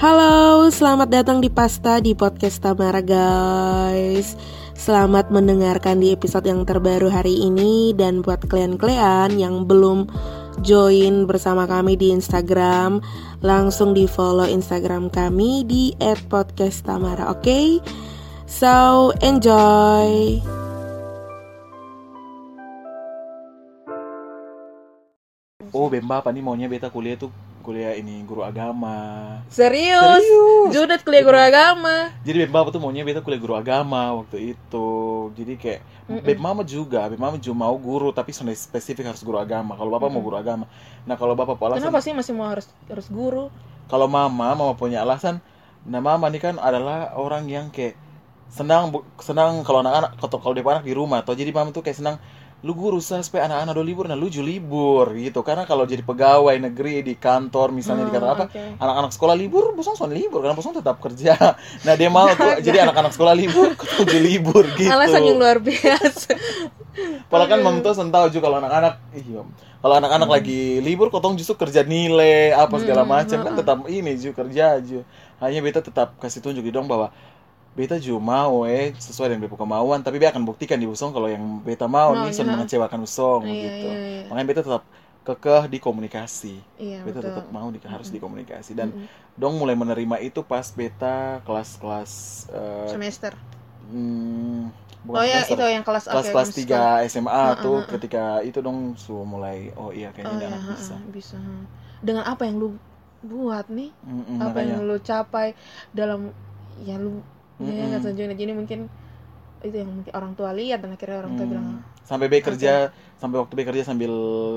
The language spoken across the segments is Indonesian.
Halo, selamat datang di Pasta di podcast Tamara guys Selamat mendengarkan di episode yang terbaru hari ini Dan buat kalian-kalian yang belum join bersama kami di Instagram Langsung di follow Instagram kami di @podcasttamara, oke? Okay? So, enjoy! Oh, Bemba apa nih maunya beta kuliah tuh kuliah ini guru agama. Serius? Serius. Judet kuliah guru agama. Jadi Bemba apa tuh maunya beta kuliah guru agama waktu itu. Jadi kayak Mm-mm. Beb mama juga, Beb mama juga mau guru tapi sebenarnya spesifik harus guru agama. Kalau bapak mau Mm-mm. guru agama. Nah kalau bapak mau alasan, Kenapa sih masih mau harus harus guru? kalau mama mama punya alasan, nah mama ini kan adalah orang yang kayak senang senang kalau anak-anak kalau dia anak di rumah atau jadi mama tuh kayak senang lu guru supaya anak-anak do libur. Nah lu juga libur gitu. Karena kalau jadi pegawai negeri di kantor misalnya di kantor Hmm, apa oke. anak-anak sekolah libur bosong son libur. Karena bosong tetap kerja. Nah dia mau tuh jadi anak-anak sekolah libur juga libur gitu. Alasan yang luar biasa. Padahal kan mam tuh tahu juga kalau anak-anak iya kalau anak-anak lagi libur kotong justru kerja nilai apa segala Hmm, macam kan hmm. tetap ini juga kerja aja hanya beta tetap kasih tunjuk di dong bahwa beta juga mau eh sesuai dengan beta kemauan tapi beta akan buktikan di usong kalau yang beta mau nih sudah mengecewakan usong Iya, gitu iya, iya. makanya beta tetap kekeh di komunikasi Iya, beta betul. tetap mau di, harus dikomunikasi dan Mm-mm. dong mulai menerima itu pas beta kelas-kelas eh, semester. hmm, bukan Oh ya, semester itu yang kelas kelas oke, kelas 3 SMA Ah, tuh ketika itu dong su mulai oh iya kayaknya Oh ya, anak ha, bisa bisa. Dengan apa yang lu buat nih? Mm-mm, apa makanya yang lu capai dalam ya lu ya Mm-mm. nggak setuju jadi mungkin itu yang mungkin orang tua lihat dan akhirnya orang tua Hmm. bilang sampai B kerja sampai waktu B kerja sambil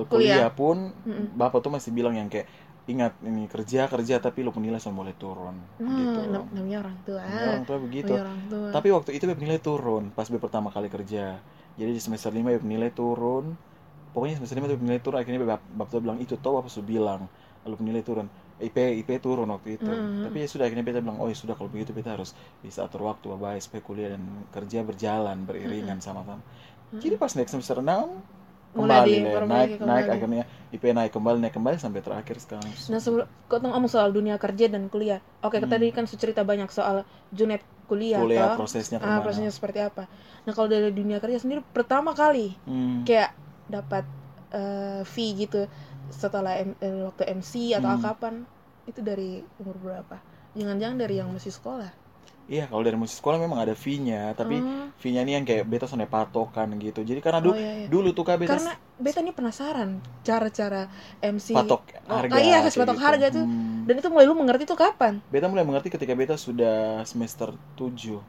kuliah, Kuliah. pun Mm-mm. bapak tuh masih bilang yang kayak ingat ini kerja kerja tapi lu nilai sudah mulai turun. Nah, gitu. nam- namanya orang tua. Ya, orang tua begitu. Namanya orang tua. Tapi waktu itu B nilai turun pas B pertama kali kerja. Jadi di semester 5 B nilai turun. Pokoknya semester 5 tuh nilai turun akhirnya bapak, bapak tuh bilang itu tau apa? Sudah bilang lalu nilai turun IP IP turun waktu itu Mm. tapi ya sudah akhirnya beta bilang oh ya sudah kalau begitu beta harus bisa atur waktu baik supaya kuliah dan kerja berjalan beriringan sama-sama Mm. jadi pas naik semester 6 Mulai kembali di- deh, naik kembali. naik akhirnya IP naik kembali naik kembali sampai terakhir sekarang nah sebelum kau ngomong soal dunia kerja dan kuliah oke Hmm. tadi kan cerita banyak soal Junet kuliah, kuliah toh. prosesnya ah, prosesnya seperti apa nah kalau dari dunia kerja sendiri pertama kali Hmm. kayak dapat eh, fee gitu setelah M- eh, waktu MC atau Hmm. kapan itu dari umur berapa jangan-jangan dari yang masih sekolah iya kalau dari musik sekolah memang ada fee-nya tapi Oh. fee-nya ini yang kayak beta sampai patokan gitu jadi karena dulu Oh, iya, iya. dulu tuh kak beta karena beta nih penasaran cara-cara MC patok Oh, harga iya, kayak patok harga tuh. Hmm. dan itu mulai lu mengerti tuh kapan beta mulai mengerti ketika beta sudah semester 7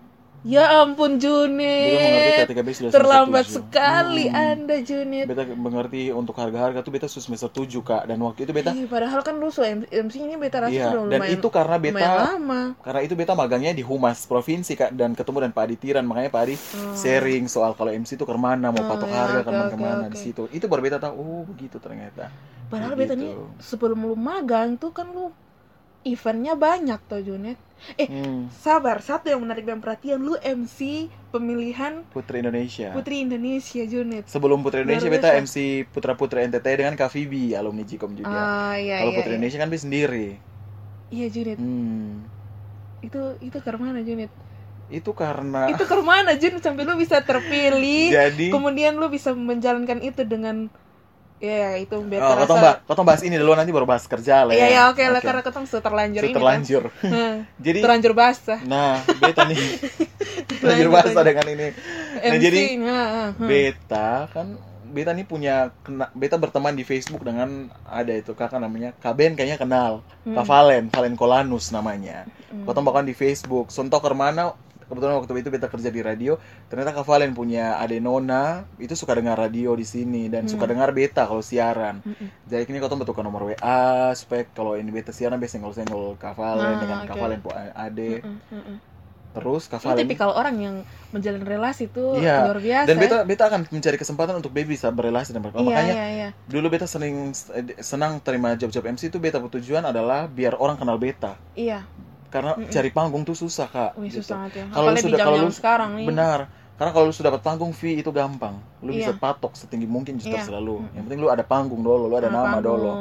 ya ampun Junit sudah terlambat semester 7. sekali Hmm. anda Junit beta mengerti untuk harga-harga tuh beta sudah semester 7 kak dan waktu itu beta Ih, padahal kan lu MC ini beta rasa iya udah dan lumayan, itu karena beta lama karena itu beta magangnya di humas provinsi kak dan ketemu dan Pak Adi Tiran makanya Pak Adi Oh. sharing soal kalau MC itu ke mana mau Oh, patok ya, harga oke, ke mana oke, ke mana oke. di situ itu baru beta tahu oh begitu ternyata padahal Begitu. beta nih sebelum lu magang tuh kan lu eventnya banyak tuh Junit Hmm, sabar satu yang menarik dan perhatian lu MC pemilihan Putri Indonesia. Putri Indonesia Junit. Sebelum Putri Indonesia beta. MC Putra Putri NTT dengan Kak Vivi alumni Jikom juga. Ah iya kalau iya Putri iya. Indonesia kan beta sendiri. Iya Junit. Hmm, itu itu ke mana Junit? Itu karena itu ke mana Jun sampai lu bisa terpilih. Jadi kemudian lu bisa menjalankan itu dengan ya itu biar Oh, terasa kotong, ba kotong bahas ini dulu nanti baru bahas kerja lah iya ya. ya oke lah karena ketemu sudah terlanjur Sudah ini terlanjur. kan Jadi terlanjur basah nah, beta nih terlanjur bahasa dengan ini. Nah, MC jadi nah, ah, ah. beta kan beta nih punya kena, beta berteman di Facebook dengan ada itu kakak namanya Kaben kayaknya kenal. Hmm. Kak Valen, Valen Kolanus namanya. Hmm. Kotong bahkan di Facebook. Sontok ke mana kebetulan waktu itu beta kerja di radio ternyata Kak Valen punya ade Nona itu suka dengar radio di sini dan Hmm. suka dengar beta kalau siaran Mm-mm. jadi ini kau tuh betul nomor WA supaya kalau ini beta siaran biasa senggol senggol Kak Valen Ah, dengan oke. Kak Valen po ade Mm-mm, mm-mm. terus Kak Valen tipikal orang yang menjalin relasi tuh Iya, luar biasa dan ya. beta beta akan mencari kesempatan untuk baby bisa berrelasi dan iya, berkeluarga. makanya iya, iya. dulu beta sering senang terima job-job MC itu beta tujuan adalah biar orang kenal beta iya karena Mm-mm. cari panggung tuh susah kak wih gitu. susah banget ya Kalau lu sudah- kalau lu- sekarang nih benar karena kalau lu sudah dapat panggung fee itu gampang lu bisa Iya. patok setinggi mungkin justru Iya. selalu Mm-mm. yang penting lu ada panggung dulu lu ada Sama nama panggung. dulu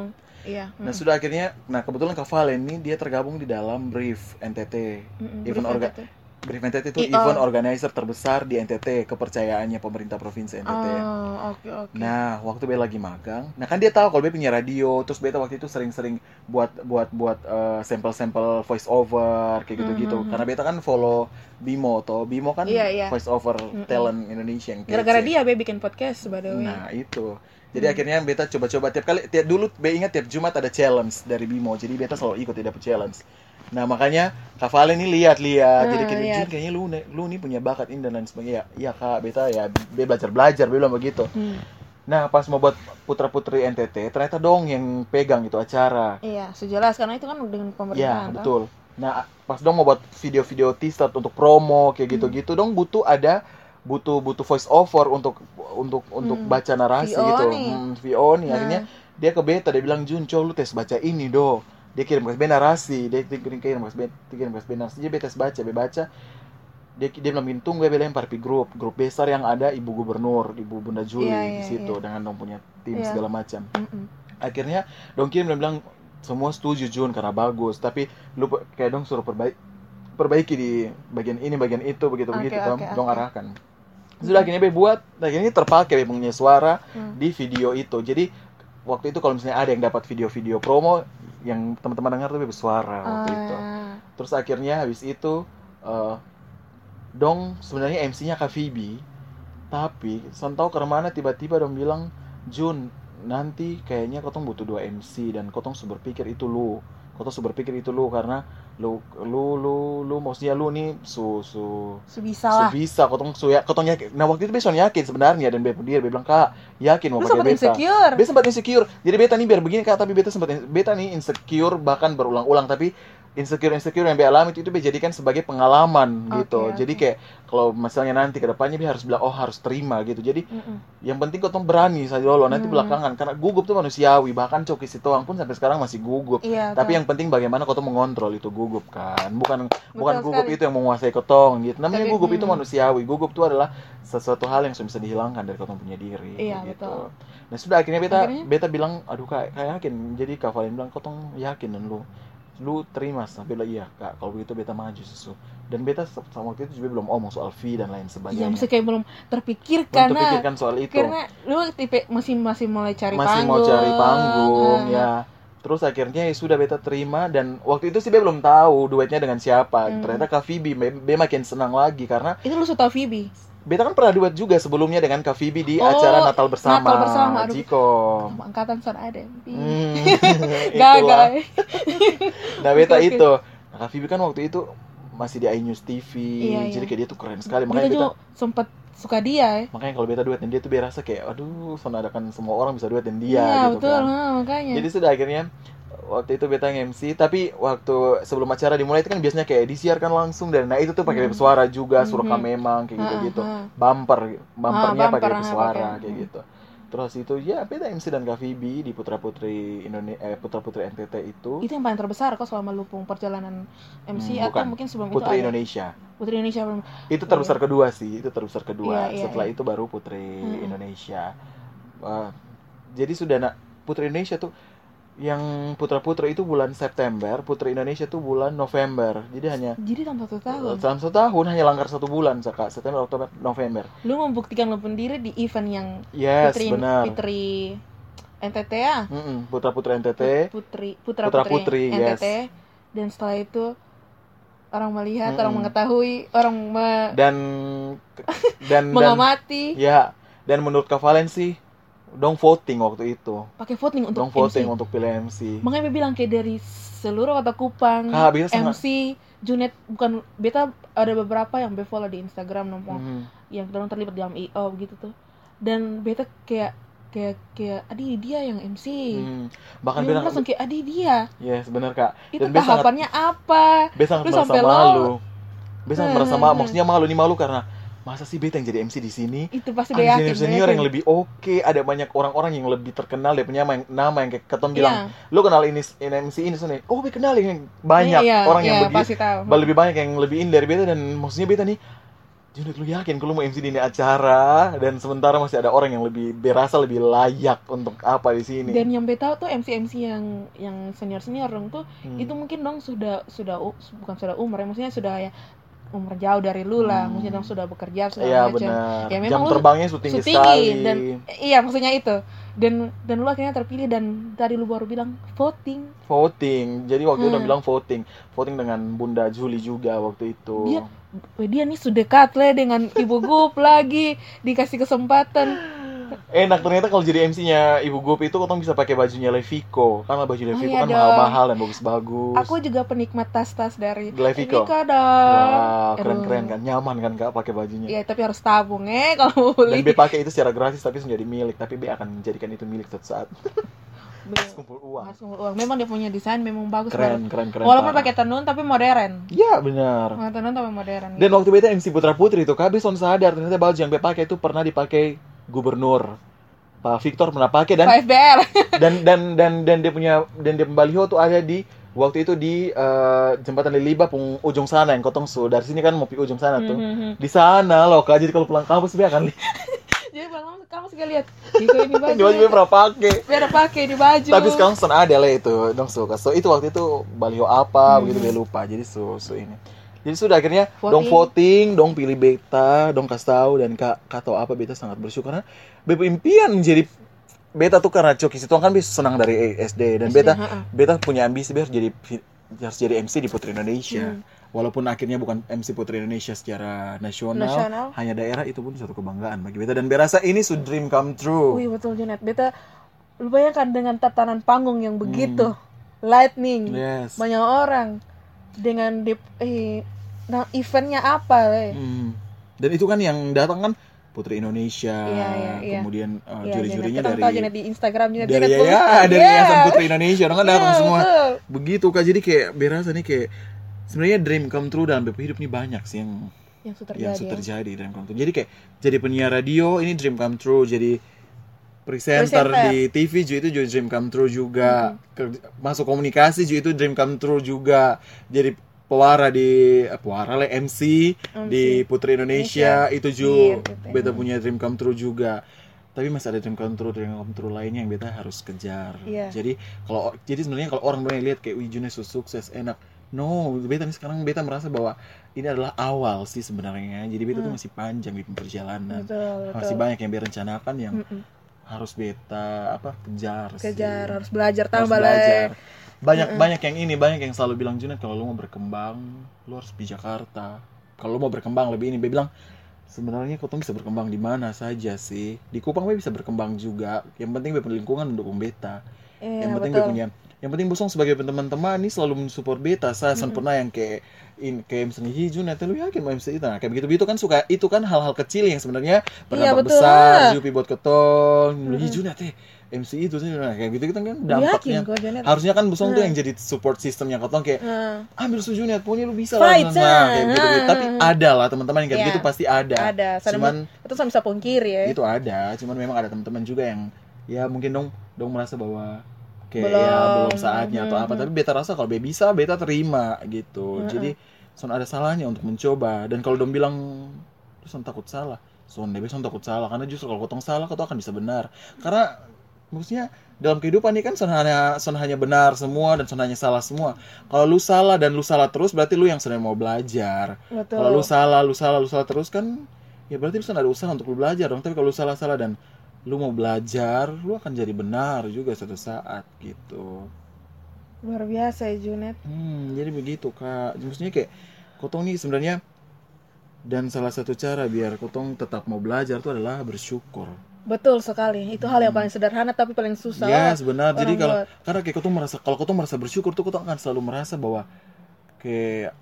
Iya. Nah mm. sudah akhirnya, nah kebetulan Kak Valen ini dia tergabung di dalam Brief NTT. Mm-mm, event brief NTT itu I- event organizer terbesar di NTT, kepercayaannya pemerintah provinsi NTT. Oh, oke oke. Nah, waktu Beta lagi magang, nah kan dia tahu kalau Beta punya radio, terus Beta waktu itu sering-sering buat buat buat eh, sampel-sampel voice over kayak gitu-gitu. Mhm. Karena Beta kan follow Bimo atau Bimo kan Iya, iya. voice over Mhm. talent Indonesia yang Gara-gara kece. dia be bikin podcast by the way. Nah, itu. Jadi Hmm. akhirnya Beta coba-coba tiap kali tiap dulu Be ingat tiap Jumat ada challenge dari Bimo. Jadi Beta selalu ikut dapet challenge. Nah, makanya Kak Valen ini lihat-lihat. Jadi Ah, kayak lihat. "Jun, kayaknya lu lu nih punya bakat ini dan lain sebagainya. Iya, Kak, Beta ya Be belajar-belajar, Be bilang begitu. Hmm. Nah, pas mau buat putra-putri NTT, ternyata dong yang pegang itu acara. Iya, sejelas karena itu kan dengan Iya, pemerintahan. toh. betul. Nah, pas dong mau buat video-video teaser untuk promo kayak Hmm. gitu-gitu, dong butuh ada butuh butuh voice over untuk untuk untuk Hmm. baca narasi VO gitu. nih. Hmm, VO nih. Nah. Akhirnya dia ke beta dia bilang Jun, lu tes baca ini do. Dia kirim ke beta narasi, dia kirim kirim ke dia kirim ke beta narasi. Dia beta tes baca, beta baca. Dia dia bilang "Min, tunggu ya beta lempar di grup, grup besar yang ada ibu gubernur, ibu Bunda Juli Iya, di iya, situ iya. dengan dong punya tim Iya. segala macam Mm-mm. akhirnya dong kirim dan bilang semua setuju Jun karena bagus tapi lu kayak dong suruh perbaiki perbaiki di bagian ini bagian itu begitu begitu Oke, dong oke, dong arahkan sudah akhirnya be buat akhirnya terpakai be punya suara Hmm. di video itu jadi waktu itu kalau misalnya ada yang dapat video-video promo yang teman-teman dengar tuh be bersuara waktu itu. Ah, terus akhirnya habis itu eh, dong sebenarnya MC-nya Kak Phoebe tapi son tahu ke mana tiba-tiba dong bilang Jun nanti kayaknya kotong butuh dua MC dan kotong su berpikir itu lu. Kotong su berpikir itu lu karena lu lu lu lu maksudnya lu nih su su su lah. bisa kotong su ya kotong yakin nah waktu itu besok yakin sebenarnya dan beta dia bilang kak yakin mau pakai beta insecure. Beta sempat insecure. Jadi beta nih biar begini kak, tapi beta sempat beta nih insecure bahkan berulang-ulang. Tapi insecure insecure yang beta alami itu, itu jadikan sebagai pengalaman gitu. oke. Jadi kayak kalau misalnya nanti ke depannya beta harus bilang oh harus terima gitu. Jadi Mm-mm. yang penting kau berani saja dulu nanti Hmm. belakangan karena gugup tuh manusiawi. Bahkan Coki Sitoang pun sampai sekarang masih gugup. Iya. Tapi yang penting bagaimana kau mengontrol itu gugup kan. Bukan bukan Betul gugup sekali. itu yang menguasai kotong gitu. Namanya Tapi, gugup itu hmm. manusiawi. Gugup itu adalah sesuatu hal yang bisa dihilangkan dari kotong punya diri Iya, gitu. betul. Nah sudah akhirnya beta Akhirnya? beta bilang aduh kak kayak yakin jadi kak Valen bilang kotong yakin dan lu lu terima sampai bilang iya kak kalau begitu beta maju susu dan beta sama waktu itu juga belum omong soal fee dan lain Iya, sebagainya mesti kayak belum terpikir belum karena terpikirkan soal itu karena lu tipe masih masih mulai cari masih panggung. mau cari panggung Ah. ya terus akhirnya ya sudah beta terima dan waktu itu sih beta belum tahu duetnya dengan siapa Hmm. ternyata kak Phoebe be, be makin senang lagi karena Itu lu suka Phoebe. Beta kan pernah duet juga sebelumnya dengan kak Phoebe di Oh, acara Natal bersama Natal bersama, aduh. Jiko angkatan San Adam. Hmm, Gagal. Nah beta oke. itu Nah Kak Vivi kan waktu itu Masih di iNews TV Iya, iya. Jadi kayak dia tuh keren sekali Makanya beta juga sempet suka dia ya. Makanya kalau beta duet dan dia tuh biar rasa kayak Aduh sonadakan semua orang bisa duet dan dia Iya, gitu betul. kan ha, makanya. Jadi sudah akhirnya Waktu itu beta MC Tapi waktu sebelum acara dimulai itu kan biasanya kayak disiarkan langsung Dan nah itu tuh pakai Hmm. suara juga Suruh Mhm. memang kayak Ha, gitu-gitu ha. Bumper Bumpernya bumper, pakai suara kayak Hmm. gitu Terus itu ya beta MC dan Kak Vivi di Putra Putri Indonesia eh, Putra Putri NTT itu Itu yang paling terbesar kok selama lupung perjalanan MC Hmm, atau bukan. mungkin sebelum Putri itu ada. Indonesia Putri Indonesia itu terbesar kedua sih itu terbesar kedua Iya, iya, setelah iya. itu baru putri Mm-mm. Indonesia Eh, jadi sudah nak putri Indonesia tuh yang putra putra itu bulan September putri Indonesia tuh bulan November jadi hanya Jadi dalam satu tahun. dalam satu tahun hanya langgar satu bulan Saka. September Oktober November Lu membuktikan lu sendiri di event yang yes Putri benar Putri NTT ya. Mm-mm, putra putra NTT Putri Putra, Putra Putri, Putri, NTT yes. dan setelah itu orang melihat, Mm-mm. orang mengetahui, orang me- dan dan dan mengamati, ya dan menurut Kak Valen sih dong voting waktu itu pakai voting untuk dong voting MC. untuk pilih MC Makanya dia bilang kayak dari seluruh kota Kupang, Kak, bisa sangat MC, Junet bukan beta ada beberapa yang be follow di Instagram nomor Mhm. yang orang terlibat dalam IO gitu tuh. Dan beta kayak kayak kayak adi dia yang MC. Hmm. bahkan Dia bilang langsung kayak adi dia. yes benar kak Itu Dan dia sangat- tahapannya apa? Beta sangat Lu merasa malu. Beta sangat merasa malu. hmm, Maksudnya malu nih malu karena masa sih Beta yang jadi MC di sini? Itu pasti yakin. senior senior yang lebih oke, ada banyak orang-orang yang lebih terkenal, dia punya nama yang, nama yang kayak keton Iya. bilang, lu kenal ini, ini MC ini sana. Oh, Beta kenal yang banyak Iya, orang yang iya, begitu, lebih banyak yang lebih in dari Beta dan maksudnya Beta nih Junet lu yakin kalau mau MC di ini acara dan sementara masih ada orang yang lebih berasa lebih layak untuk apa di sini dan yang beta tuh MC MC yang yang senior senior dong tuh Hmm. itu mungkin dong sudah sudah bukan sudah umur ya maksudnya sudah ya umur jauh dari lu lah Hmm. maksudnya dong sudah bekerja segala Iya macam benar. Ya, memang Jam lu terbangnya tinggi sekali. dan iya maksudnya itu dan dan lu akhirnya terpilih dan tadi lu baru bilang voting voting. Jadi waktu itu udah Hmm. bilang voting. Voting dengan Bunda Juli juga waktu itu. Dia- dia nih sudah dekat lah dengan ibu gup lagi dikasih kesempatan Enak ternyata kalau jadi MC-nya Ibu Gup itu kotong bisa pakai bajunya Levico. Karena baju Levico iya kan mahal-mahal dan bagus-bagus. aku juga penikmat tas-tas dari Levico. Levico dong keren-keren kan, nyaman kan kak pakai bajunya. Iya tapi harus tabung eh kalau mau Dan beli B pakai itu secara gratis tapi menjadi milik, tapi B akan menjadikan itu milik suatu saat. Bener. Kumpul uang. Harus ngumpul uang. Memang dia punya desain memang bagus Keren, banget. keren, keren. Walaupun parah. pakai tenun tapi modern. Iya benar. Pakai tenun tapi modern. Dan waktu beta MC Putra Putri itu, kak son sadar ternyata baju yang B pakai itu pernah dipakai gubernur. Pak Victor pernah pakai dan Pak FBR. dan dan dan dan dia punya dan dia baliho tuh ada di waktu itu di eh, jembatan Liliba pung ujung sana yang kotong su dari sini kan mau pi ujung sana tuh Mhm. di sana loh kak jadi kalau pulang kampus akan lihat Jadi malam kamu sekali lihat. Diko ini baju. di baju pernah pakai Biar pakai di baju. tapi sekarang son ada lah itu dong su so itu waktu itu baliho apa Hmm. begitu dia lupa jadi su su ini jadi sudah akhirnya dong Voting. voting dong pilih beta dong kasih tahu dan kak tahu apa beta sangat bersyukur karena beta impian menjadi beta tuh karena Coki Situang kan bisa senang dari SD dan SD, beta beta punya ambisi biar jadi harus jadi MC di Putri Indonesia. Hmm. Walaupun akhirnya bukan MC Putri Indonesia secara nasional, Nasional. hanya daerah itu pun suatu kebanggaan bagi beta dan berasa ini su dream come true. Wih betul Junet. Beta lu bayangkan dengan tatanan panggung yang begitu. Lightning. Yes. Banyak orang dengan di eh nah eventnya apa eh? Hmm. Dan itu kan yang datang kan Putri Indonesia, Iya, iya, iya. kemudian uh, Iya, juri-jurinya dari di Instagram Junet. dari Junet ya, ya dari Iya. Yayasan Putri Indonesia, orang kan datang Iya, semua. betul. Begitu kak, jadi kayak berasa nih kayak sebenarnya dream come true dalam hidup nih banyak sih yang Yang sudah yang terjadi. ya. terjadi dream come true. Jadi kayak jadi penyiar radio ini dream come true, jadi presenter Presenter. di TV juga itu juga dream come true juga. Ker- Masuk komunikasi juga itu dream come true juga. Jadi pewara di eh, pewara lah MC, di Putri Indonesia, itu juga Iya, beta punya dream come true juga. Tapi masih ada dream come true, dream come true lainnya yang beta harus kejar. Iya. Jadi kalau jadi sebenarnya kalau orang banyak lihat kayak wih Junes sukses enak. No, beta nih sekarang beta merasa bahwa ini adalah awal sih sebenarnya. Jadi beta tuh masih panjang di perjalanan. Hmm. Betul, betul. Masih banyak yang berencanakan yang Mm-mm. harus beta apa kejar sih. Kejar, harus belajar Harus tambah belajar. lah. Banyak banyak yang ini, banyak yang selalu bilang Junet kalau lu mau berkembang, lu harus di Jakarta. Kalau lu mau berkembang lebih ini, dia bilang sebenarnya kau bisa berkembang di mana saja sih. Di Kupang bisa berkembang juga. Yang penting be lingkungan mendukung beta. Iya, yang penting betul. be punya yang penting bosong sebagai teman-teman ini selalu mensupport beta saya san pernah yang kayak in kayak misalnya hi Junet lu yakin mau MC itu nah kayak begitu begitu kan suka itu kan hal-hal kecil yang sebenarnya berdampak Iya, besar Jupi buat ketong hi Junet eh MC itu sih nah, kayak gitu kan kan dampaknya. Yakin harusnya kan bosong tuh yang jadi support systemnya ketong kayak Nah, ambil suju nih pokoknya lu bisa Fight, lah nah, ah. kayak gitu, gitu. tapi ada lah teman-teman yang kayak Iya. gitu pasti ada. Ada. Cuman itu sama bisa pungkiri ya. itu ada. Cuman memang ada teman-teman juga yang ya mungkin dong dong merasa bahwa kayak Belum. ya belum. saatnya atau apa. Tapi beta rasa kalau be bisa beta terima gitu. Jadi son ada salahnya untuk mencoba. Dan kalau dong bilang son takut salah. Son debe son takut salah. Karena justru kalau kotong salah kau akan bisa benar. Karena maksudnya dalam kehidupan ini kan son hanya son hanya benar semua dan son hanya salah semua kalau lu salah dan lu salah terus berarti lu yang sedang mau belajar kalau lu salah, lu salah, lu salah terus kan ya berarti lu ada usaha untuk lu belajar dong. Tapi kalau lu salah-salah dan lu mau belajar, lu akan jadi benar juga suatu saat gitu. Luar biasa ya Junet. Hmm, jadi begitu kak. Maksudnya kayak kotong nih sebenarnya dan salah satu cara biar kotong tetap mau belajar itu adalah bersyukur. Betul sekali. Itu hal yang paling sederhana tapi paling susah. Ya sebenar. Jadi orang kalau buat. karena kayak kotong merasa kalau kotong merasa bersyukur tuh kotong akan selalu merasa bahwa kayak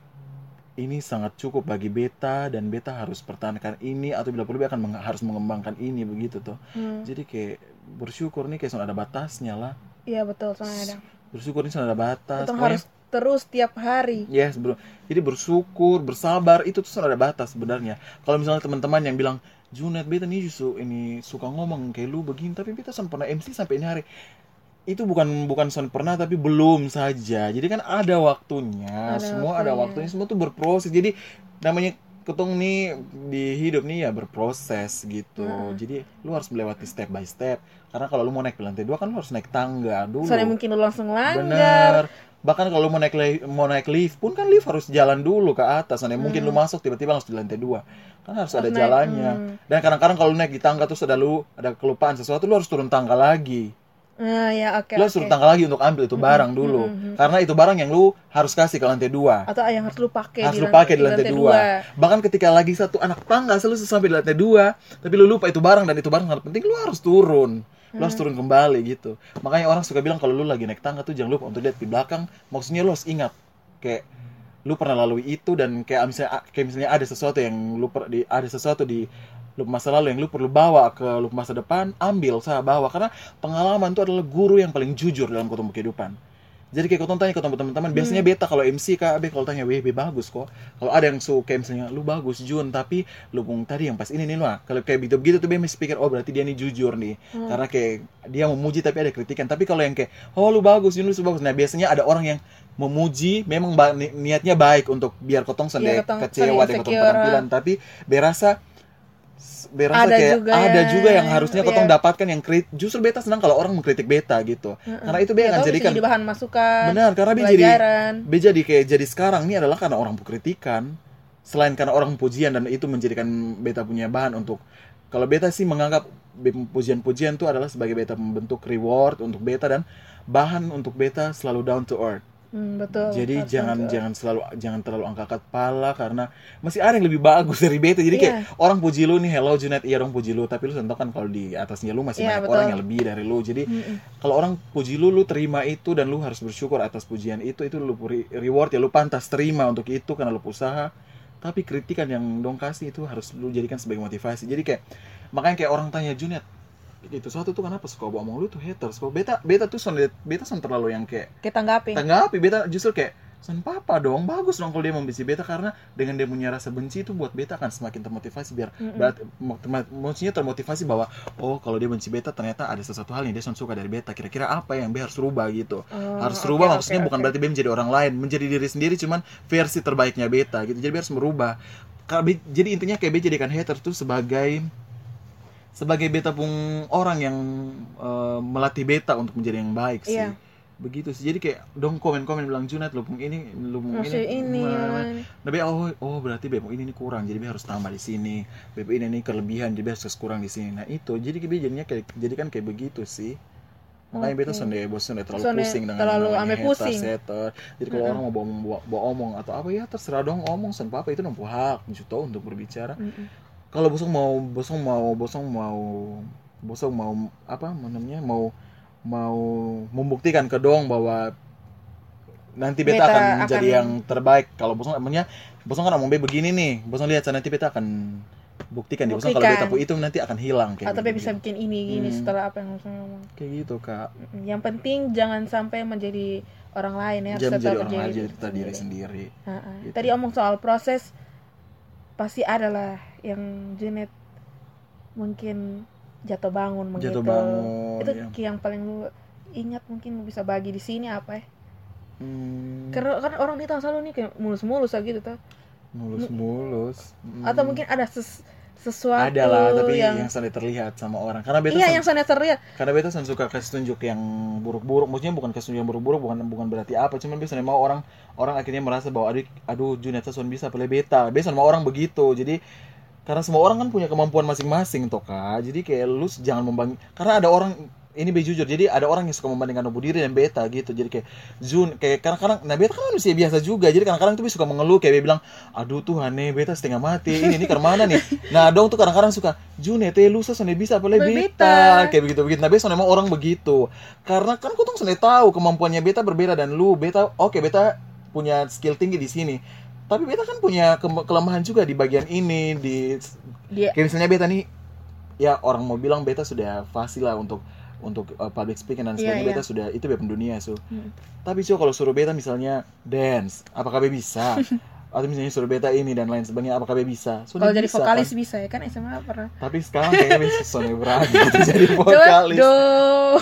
ini sangat cukup bagi beta dan beta harus pertahankan ini atau bila perlu akan meng- harus mengembangkan ini begitu tuh. Hmm. Jadi kayak bersyukur nih kayak sudah ada batasnya lah. Iya betul soalnya ada. Bersyukur ini sudah ada batas. Pokoknya- harus terus tiap hari. Yes, bro. Jadi bersyukur, bersabar itu tuh sudah ada batas sebenarnya. Kalau misalnya teman-teman yang bilang, Junet, beta nih justru ini suka ngomong kayak lu begini, tapi beta sampai pernah MC sampai ini hari. Itu bukan bukan son pernah tapi belum saja. Jadi kan ada waktunya. Ada semua ada waktunya. waktunya. Semua tuh berproses. Jadi namanya ketong nih di hidup nih ya berproses gitu Mm-mm. jadi lu harus melewati step by step karena kalau lu mau naik ke lantai dua kan lu harus naik tangga dulu Soalnya mungkin lu langsung langgar. bener bahkan kalau lu mau naik mau naik lift pun kan lift harus jalan dulu ke atas Soalnya mungkin lu Hmm. masuk tiba-tiba langsung di lantai dua kan harus ada Harus naik, jalannya hmm. dan kadang-kadang kalau naik di tangga terus ada lu ada kelupaan sesuatu lu harus turun tangga lagi Ah ya oke. lu harus turun tangga lagi untuk ambil itu barang dulu mm, mm. karena itu barang yang lu harus kasih ke lantai dua Atau yang harus lu pakai harus lu pakai di lantai dua. Bahkan ketika lagi satu anak tangga selalu sampai di lantai dua, tapi lu lupa itu barang dan itu barang sangat penting, lu harus turun. Lu harus turun kembali gitu. Makanya orang suka bilang kalau lu lagi naik tangga tuh jangan lupa untuk lihat di belakang. Maksudnya lu harus ingat kayak lu pernah lalui itu dan kayak misalnya kayak misalnya ada sesuatu yang lu per- di ada sesuatu di loop masa lalu yang lu perlu bawa ke loop masa depan, ambil saya bawa karena pengalaman itu adalah guru yang paling jujur dalam ketemu kehidupan. Jadi kayak kau tanya ke teman-teman, biasanya beta kalau MC kak, be kalau tanya WB bagus kok. Kalau ada yang suka kayak misalnya lu bagus Jun, tapi lu bung tadi yang pas ini nih lah. Kalau kayak begitu begitu tuh be mesti pikir oh berarti dia nih jujur nih. Karena kayak dia memuji tapi ada kritikan. Tapi kalau yang kayak oh lu bagus Jun lu bagus. Nah biasanya ada orang yang memuji memang ba- ni- niatnya baik untuk biar kotong sendiri kotong- kecewa dengan kotong penampilan. Tapi berasa berasa Ada kayak juga ada ya, juga yang harusnya kotong iya. dapatkan yang krit justru beta senang kalau orang mengkritik beta gitu karena itu be Ya, akan jadikan jadi bahan masukan. benar karena be jadi pelajaran. be jadi kayak jadi sekarang ini adalah karena orang kritikan selain karena orang pujian dan itu menjadikan beta punya bahan untuk kalau beta sih menganggap pujian-pujian itu adalah sebagai beta membentuk reward untuk beta dan bahan untuk beta selalu down to earth Hmm, betul. jadi Harus jangan betul. jangan selalu jangan terlalu angkat kepala karena masih ada yang lebih bagus dari beta jadi kayak Iya. orang puji lu nih hello Junet iya dong puji lu tapi lu tentu kan kalau di atasnya lu masih Iya, banyak betul. orang yang lebih dari lu jadi Mm-mm. kalau orang puji lu lu terima itu dan lu harus bersyukur atas pujian itu itu lu re- reward ya lu pantas terima untuk itu karena lu usaha tapi kritikan yang dong kasih itu harus lu jadikan sebagai motivasi jadi kayak makanya kayak orang tanya Junet itu suatu tuh kenapa suka omong lu tuh haters. Kok beta beta tuh son beta son terlalu yang kayak Kita tanggapi. tanggapi beta justru kayak San papa dong bagus dong kalau dia membenci beta karena dengan dia punya rasa benci itu buat beta akan semakin termotivasi biar terma- maksudnya termotivasi bahwa oh kalau dia benci beta ternyata ada sesuatu hal yang dia son suka dari beta. Kira-kira apa yang dia harus rubah gitu? Oh, harus oke, rubah maksudnya bukan oke. berarti dia menjadi orang lain menjadi diri sendiri cuman versi terbaiknya beta gitu. Jadi dia harus merubah. Jadi intinya kayak beta jadikan hater tuh sebagai sebagai beta pun orang yang eh, melatih beta untuk menjadi yang baik sih Iya. begitu sih jadi kayak dong komen komen bilang Junat lu pun ini lu pun ini. mana." mana. Nah, oh, oh berarti Beb, ini nih kurang, jadi harus tambah di sini. Beb ini nih kelebihan, jadi harus kurang di sini. Nah itu, jadi Be jadinya kayak, jadi kan kayak begitu sih. Makanya beta Oke. sonde bos sonde terlalu Sonde pusing dengan terlalu ame pusing. hater. Jadi kalau orang mau bawa, bawa, bawa omong atau apa ya terserah dong omong sen apa itu nompu hak juto untuk berbicara. Mm-mm. Kalau bosong mau bosong mau bosong mau bosong mau apa namanya mau mau membuktikan ke dong bahwa nanti beta, Beta akan menjadi akan- yang terbaik. Kalau bosong namanya bosong kan ngomong be begini nih, bosong lihat nanti beta akan buktikan di bosong kalau beta itu nanti akan hilang kayak Atau dia gitu. bisa bikin ini gini Hmm. setelah apa yang harusnya ngomong. kayak gitu kak. Yang penting jangan sampai menjadi orang lain ya. harus Jangan tetap menjadi orang lain jadi diri kita diri sendiri. sendiri. Gitu. Tadi omong soal proses pasti ada lah yang Junet mungkin jatuh bangun begitu. Jatuh bangun. Itu ya. yang paling lu ingat mungkin lu bisa bagi di sini apa ya? Hmm, Karena kan orang di selalu nih kayak mulus-mulus aja gitu tuh. mulus-mulus. Hmm. Atau mungkin ada ses- sesuatu ada lah tapi yang, yang, sudah terlihat sama orang karena beta iya yang sana terlihat karena beta sen suka kasih tunjuk yang buruk-buruk maksudnya bukan kasih tunjuk yang buruk-buruk bukan bukan berarti apa cuman biasanya mau orang orang akhirnya merasa bahwa aduh aduh Juneta son bisa pilih beta biasa sama orang begitu jadi karena semua orang kan punya kemampuan masing-masing toh kak jadi kayak lu jangan membanding karena ada orang ini be jujur jadi ada orang yang suka membandingkan Nobu diri dan beta gitu. Jadi kayak Jun kayak kadang-kadang nah beta kan manusia biasa juga. Jadi kadang-kadang tuh suka mengeluh kayak be bilang aduh Tuhan nih beta setengah mati. Ini ini ke mana nih? Nah dong tuh kadang-kadang suka Jun ya teh lu sone bisa apa beta. Beta. kayak begitu begitu nah biasa memang orang begitu. Karena kan kau tuh sudah tahu kemampuannya beta berbeda dan lu beta oke beta punya skill tinggi di sini tapi beta kan punya ke- kelemahan juga di bagian ini di dia kayak misalnya beta nih ya orang mau bilang beta sudah fasih lah untuk untuk uh, public speaking dan Iya, sebagainya iya. beta sudah itu beta dunia so Hmm. tapi coba kalau suruh beta misalnya dance apakah beta bisa atau misalnya suruh beta ini dan lain sebagainya apakah beta bisa? So, kalau dia jadi bisa, vokalis kan? bisa ya kan SMA pernah. Tapi sekarang kayaknya bisa Sony berani gitu jadi Coba vokalis. Dong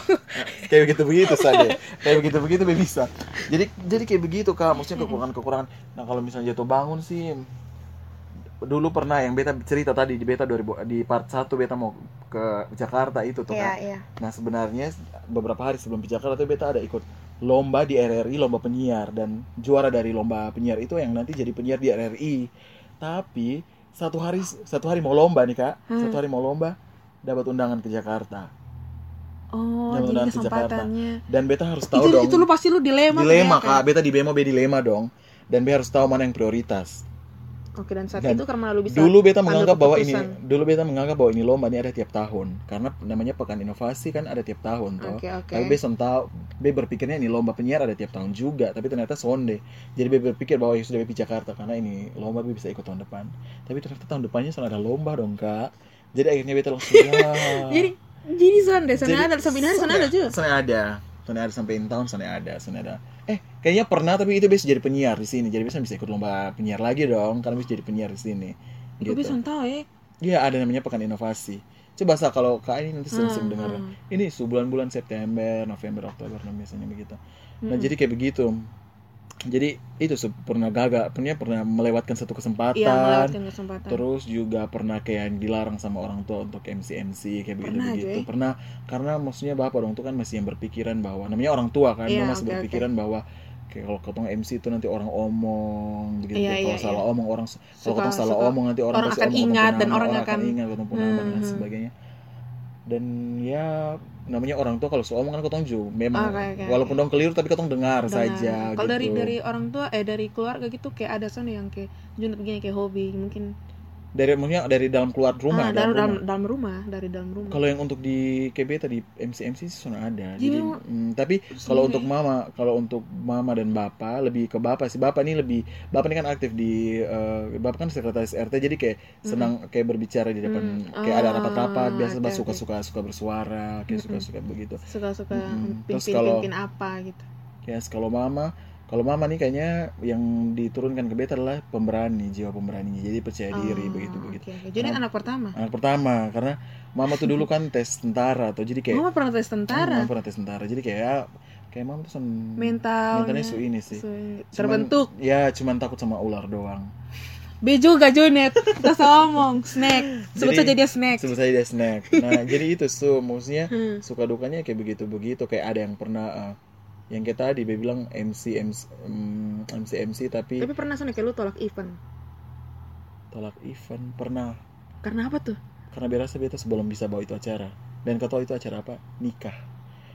kayak begitu begitu saja kayak begitu begitu be bisa. Jadi jadi kayak begitu kak. Maksudnya kekurangan kekurangan nah kalau misalnya jatuh bangun sih dulu pernah yang beta cerita tadi di beta 2000 di part 1 beta mau ke Jakarta itu tuh Iya, kan. iya. Nah sebenarnya beberapa hari sebelum ke Jakarta tuh beta ada ikut lomba di RRI lomba penyiar dan juara dari lomba penyiar itu yang nanti jadi penyiar di RRI. Tapi satu hari satu hari mau lomba nih kak, Hmm. satu hari mau lomba dapat undangan ke Jakarta Oh, jadi undangan ke Jakarta. kesempatannya. dan beta harus tahu Itu dong. itu lu pasti lu dilema. dilema tuh ya, kak, beta di bemo beta dilema dong dan beta harus tahu mana yang prioritas. Oke, dan saat Dan itu karena lu bisa dulu beta menganggap bahwa ini dulu beta menganggap bahwa ini lomba ini ada tiap tahun. Karena namanya pekan inovasi kan ada tiap tahun toh. Oke, oke. tapi beta tahu be berpikirnya ini lomba penyiar ada tiap tahun juga tapi ternyata sonde. Jadi be berpikir bahwa ya sudah be di Jakarta karena ini lomba be bisa ikut tahun depan. Tapi ternyata tahun depannya sana ada lomba dong kak. Jadi akhirnya beta langsung ya Jadi jadi sonde, sana Jadi, ada hari sana ada juga. sana ada sana ada sampai in tahun sana ada sana ada eh kayaknya pernah tapi itu bisa jadi penyiar di sini jadi bisa bisa ikut lomba penyiar lagi dong karena bisa jadi penyiar di sini Gue bisa tahu ya. Iya ada namanya pekan inovasi. Coba sa kalau kak ini nanti sering Hmm, dengar. hmm. Ini bulan-bulan September, November, Oktober, nah biasanya begitu. Nah Hmm. jadi kayak begitu. Jadi itu pernah gagal, pernah pernah melewatkan satu kesempatan. Iya, melewatkan kesempatan. Terus juga pernah kayak dilarang sama orang tua untuk MC MC kayak begitu Pernah, begitu. Pernah karena maksudnya bapak orang tua kan masih yang berpikiran bahwa namanya orang tua kan Iya, masih oke, berpikiran bahwa kayak kalau ketong MC itu nanti orang omong begitu. Iya, kalau iya, salah omong orang kalau Suka- ketong salah suka- omong nanti orang, orang pasti akan omong ingat punya dan nama, orang akan- ingat ketong punya nama dan Hmm, hmm. sebagainya. Dan ya namanya orang tua kalau seomong kan ketong juga memang Oke, oke, walaupun dong keliru tapi ketong dengar Benar. saja Kalau gitu. dari dari orang tua eh dari keluarga gitu kayak ada sana yang kayak junut begini kayak hobi mungkin dari maksudnya dari dalam keluar rumah ah, dalam dari rumah. dalam, dalam rumah dari dalam rumah. Kalau yang untuk di KB tadi MC MC sih sudah ada. Jadi Jadi, memang mm, tapi kalau untuk mama, kalau untuk mama dan bapak lebih ke bapak sih. Bapak ini lebih bapak ini kan aktif di eh, bapak kan sekretaris RT jadi kayak senang kayak berbicara di depan Mm. kayak ada rapat-rapat Ah, biasa oke, bapak oke. suka-suka suka bersuara, kayak Mm-mm. suka-suka begitu. suka-suka Mm-mm. pimpin Terus kalau- pimpin apa gitu. Yes, kalau mama kalau mama nih kayaknya yang diturunkan ke beta adalah pemberani, jiwa pemberaninya. Jadi percaya diri Ah, begitu begitu. oke. Jadi Nah, anak pertama. Anak pertama karena mama tuh dulu kan tes tentara atau jadi kayak Mama pernah tes tentara. Mama pernah tes tentara. Jadi kayak kayak mama tuh sen Mental. mentalnya su ini sih. su- Cuman- terbentuk. ya, cuman takut sama ular doang. B juga Jonet. Kita ngomong snack. Sebut saja dia snack. Sebut saja dia snack. Nah, jadi itu su maksudnya Hmm. suka dukanya kayak begitu begitu kayak ada yang pernah eh, yang kayak tadi dia bilang MC MC mm, MC MC tapi Tapi pernah sana kayak lu tolak event. tolak event pernah Karena apa tuh? karena berasa beta sebelum bisa bawa itu acara dan kau tahu itu acara apa nikah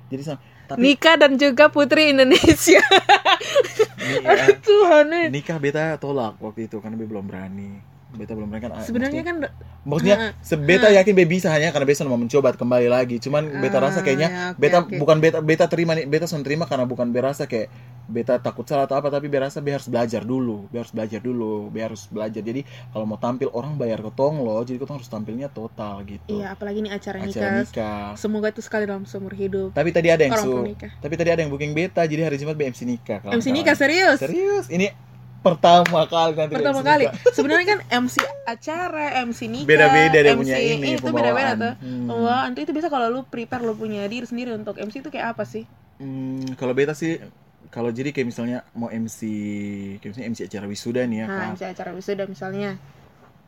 jadi sama tapi Nika dan juga Putri Indonesia. ya, Tuhan eh. nikah beta tolak waktu itu karena beta belum berani beta belum kan ah, Sebenarnya maksudnya- kan Maksudnya Heeh. sebeta yakin be bisa hanya karena beta mau mencoba kembali lagi. Cuman beta Ah, rasa kayaknya ya, oke, beta oke. bukan beta beta terima nih beta sudah terima karena bukan berasa kayak beta takut salah atau apa tapi berasa be harus belajar dulu, be harus belajar dulu, be harus belajar. Jadi kalau mau tampil orang bayar ketong loh, jadi ketong harus tampilnya total gitu. iya apalagi ini acara, Acara nikah. nikah. Semoga itu sekali dalam seumur hidup. Tapi tadi ada yang su, tapi tadi ada yang booking beta jadi hari Jumat be MC nikah. MC nikah serius. Serius? Ini pertama kali nanti Pertama MC kali. Sebenarnya kan MC acara, MC nikah, Beda-beda dia MC punya ini, itu beda-beda tuh. Hmm. Wah, nanti itu bisa kalau lu prepare lu punya diri sendiri untuk MC itu kayak apa sih? Hmm, kalau beta sih kalau jadi kayak misalnya mau MC kayak misalnya MC acara wisuda nih ya Nah, Kak. MC acara wisuda misalnya.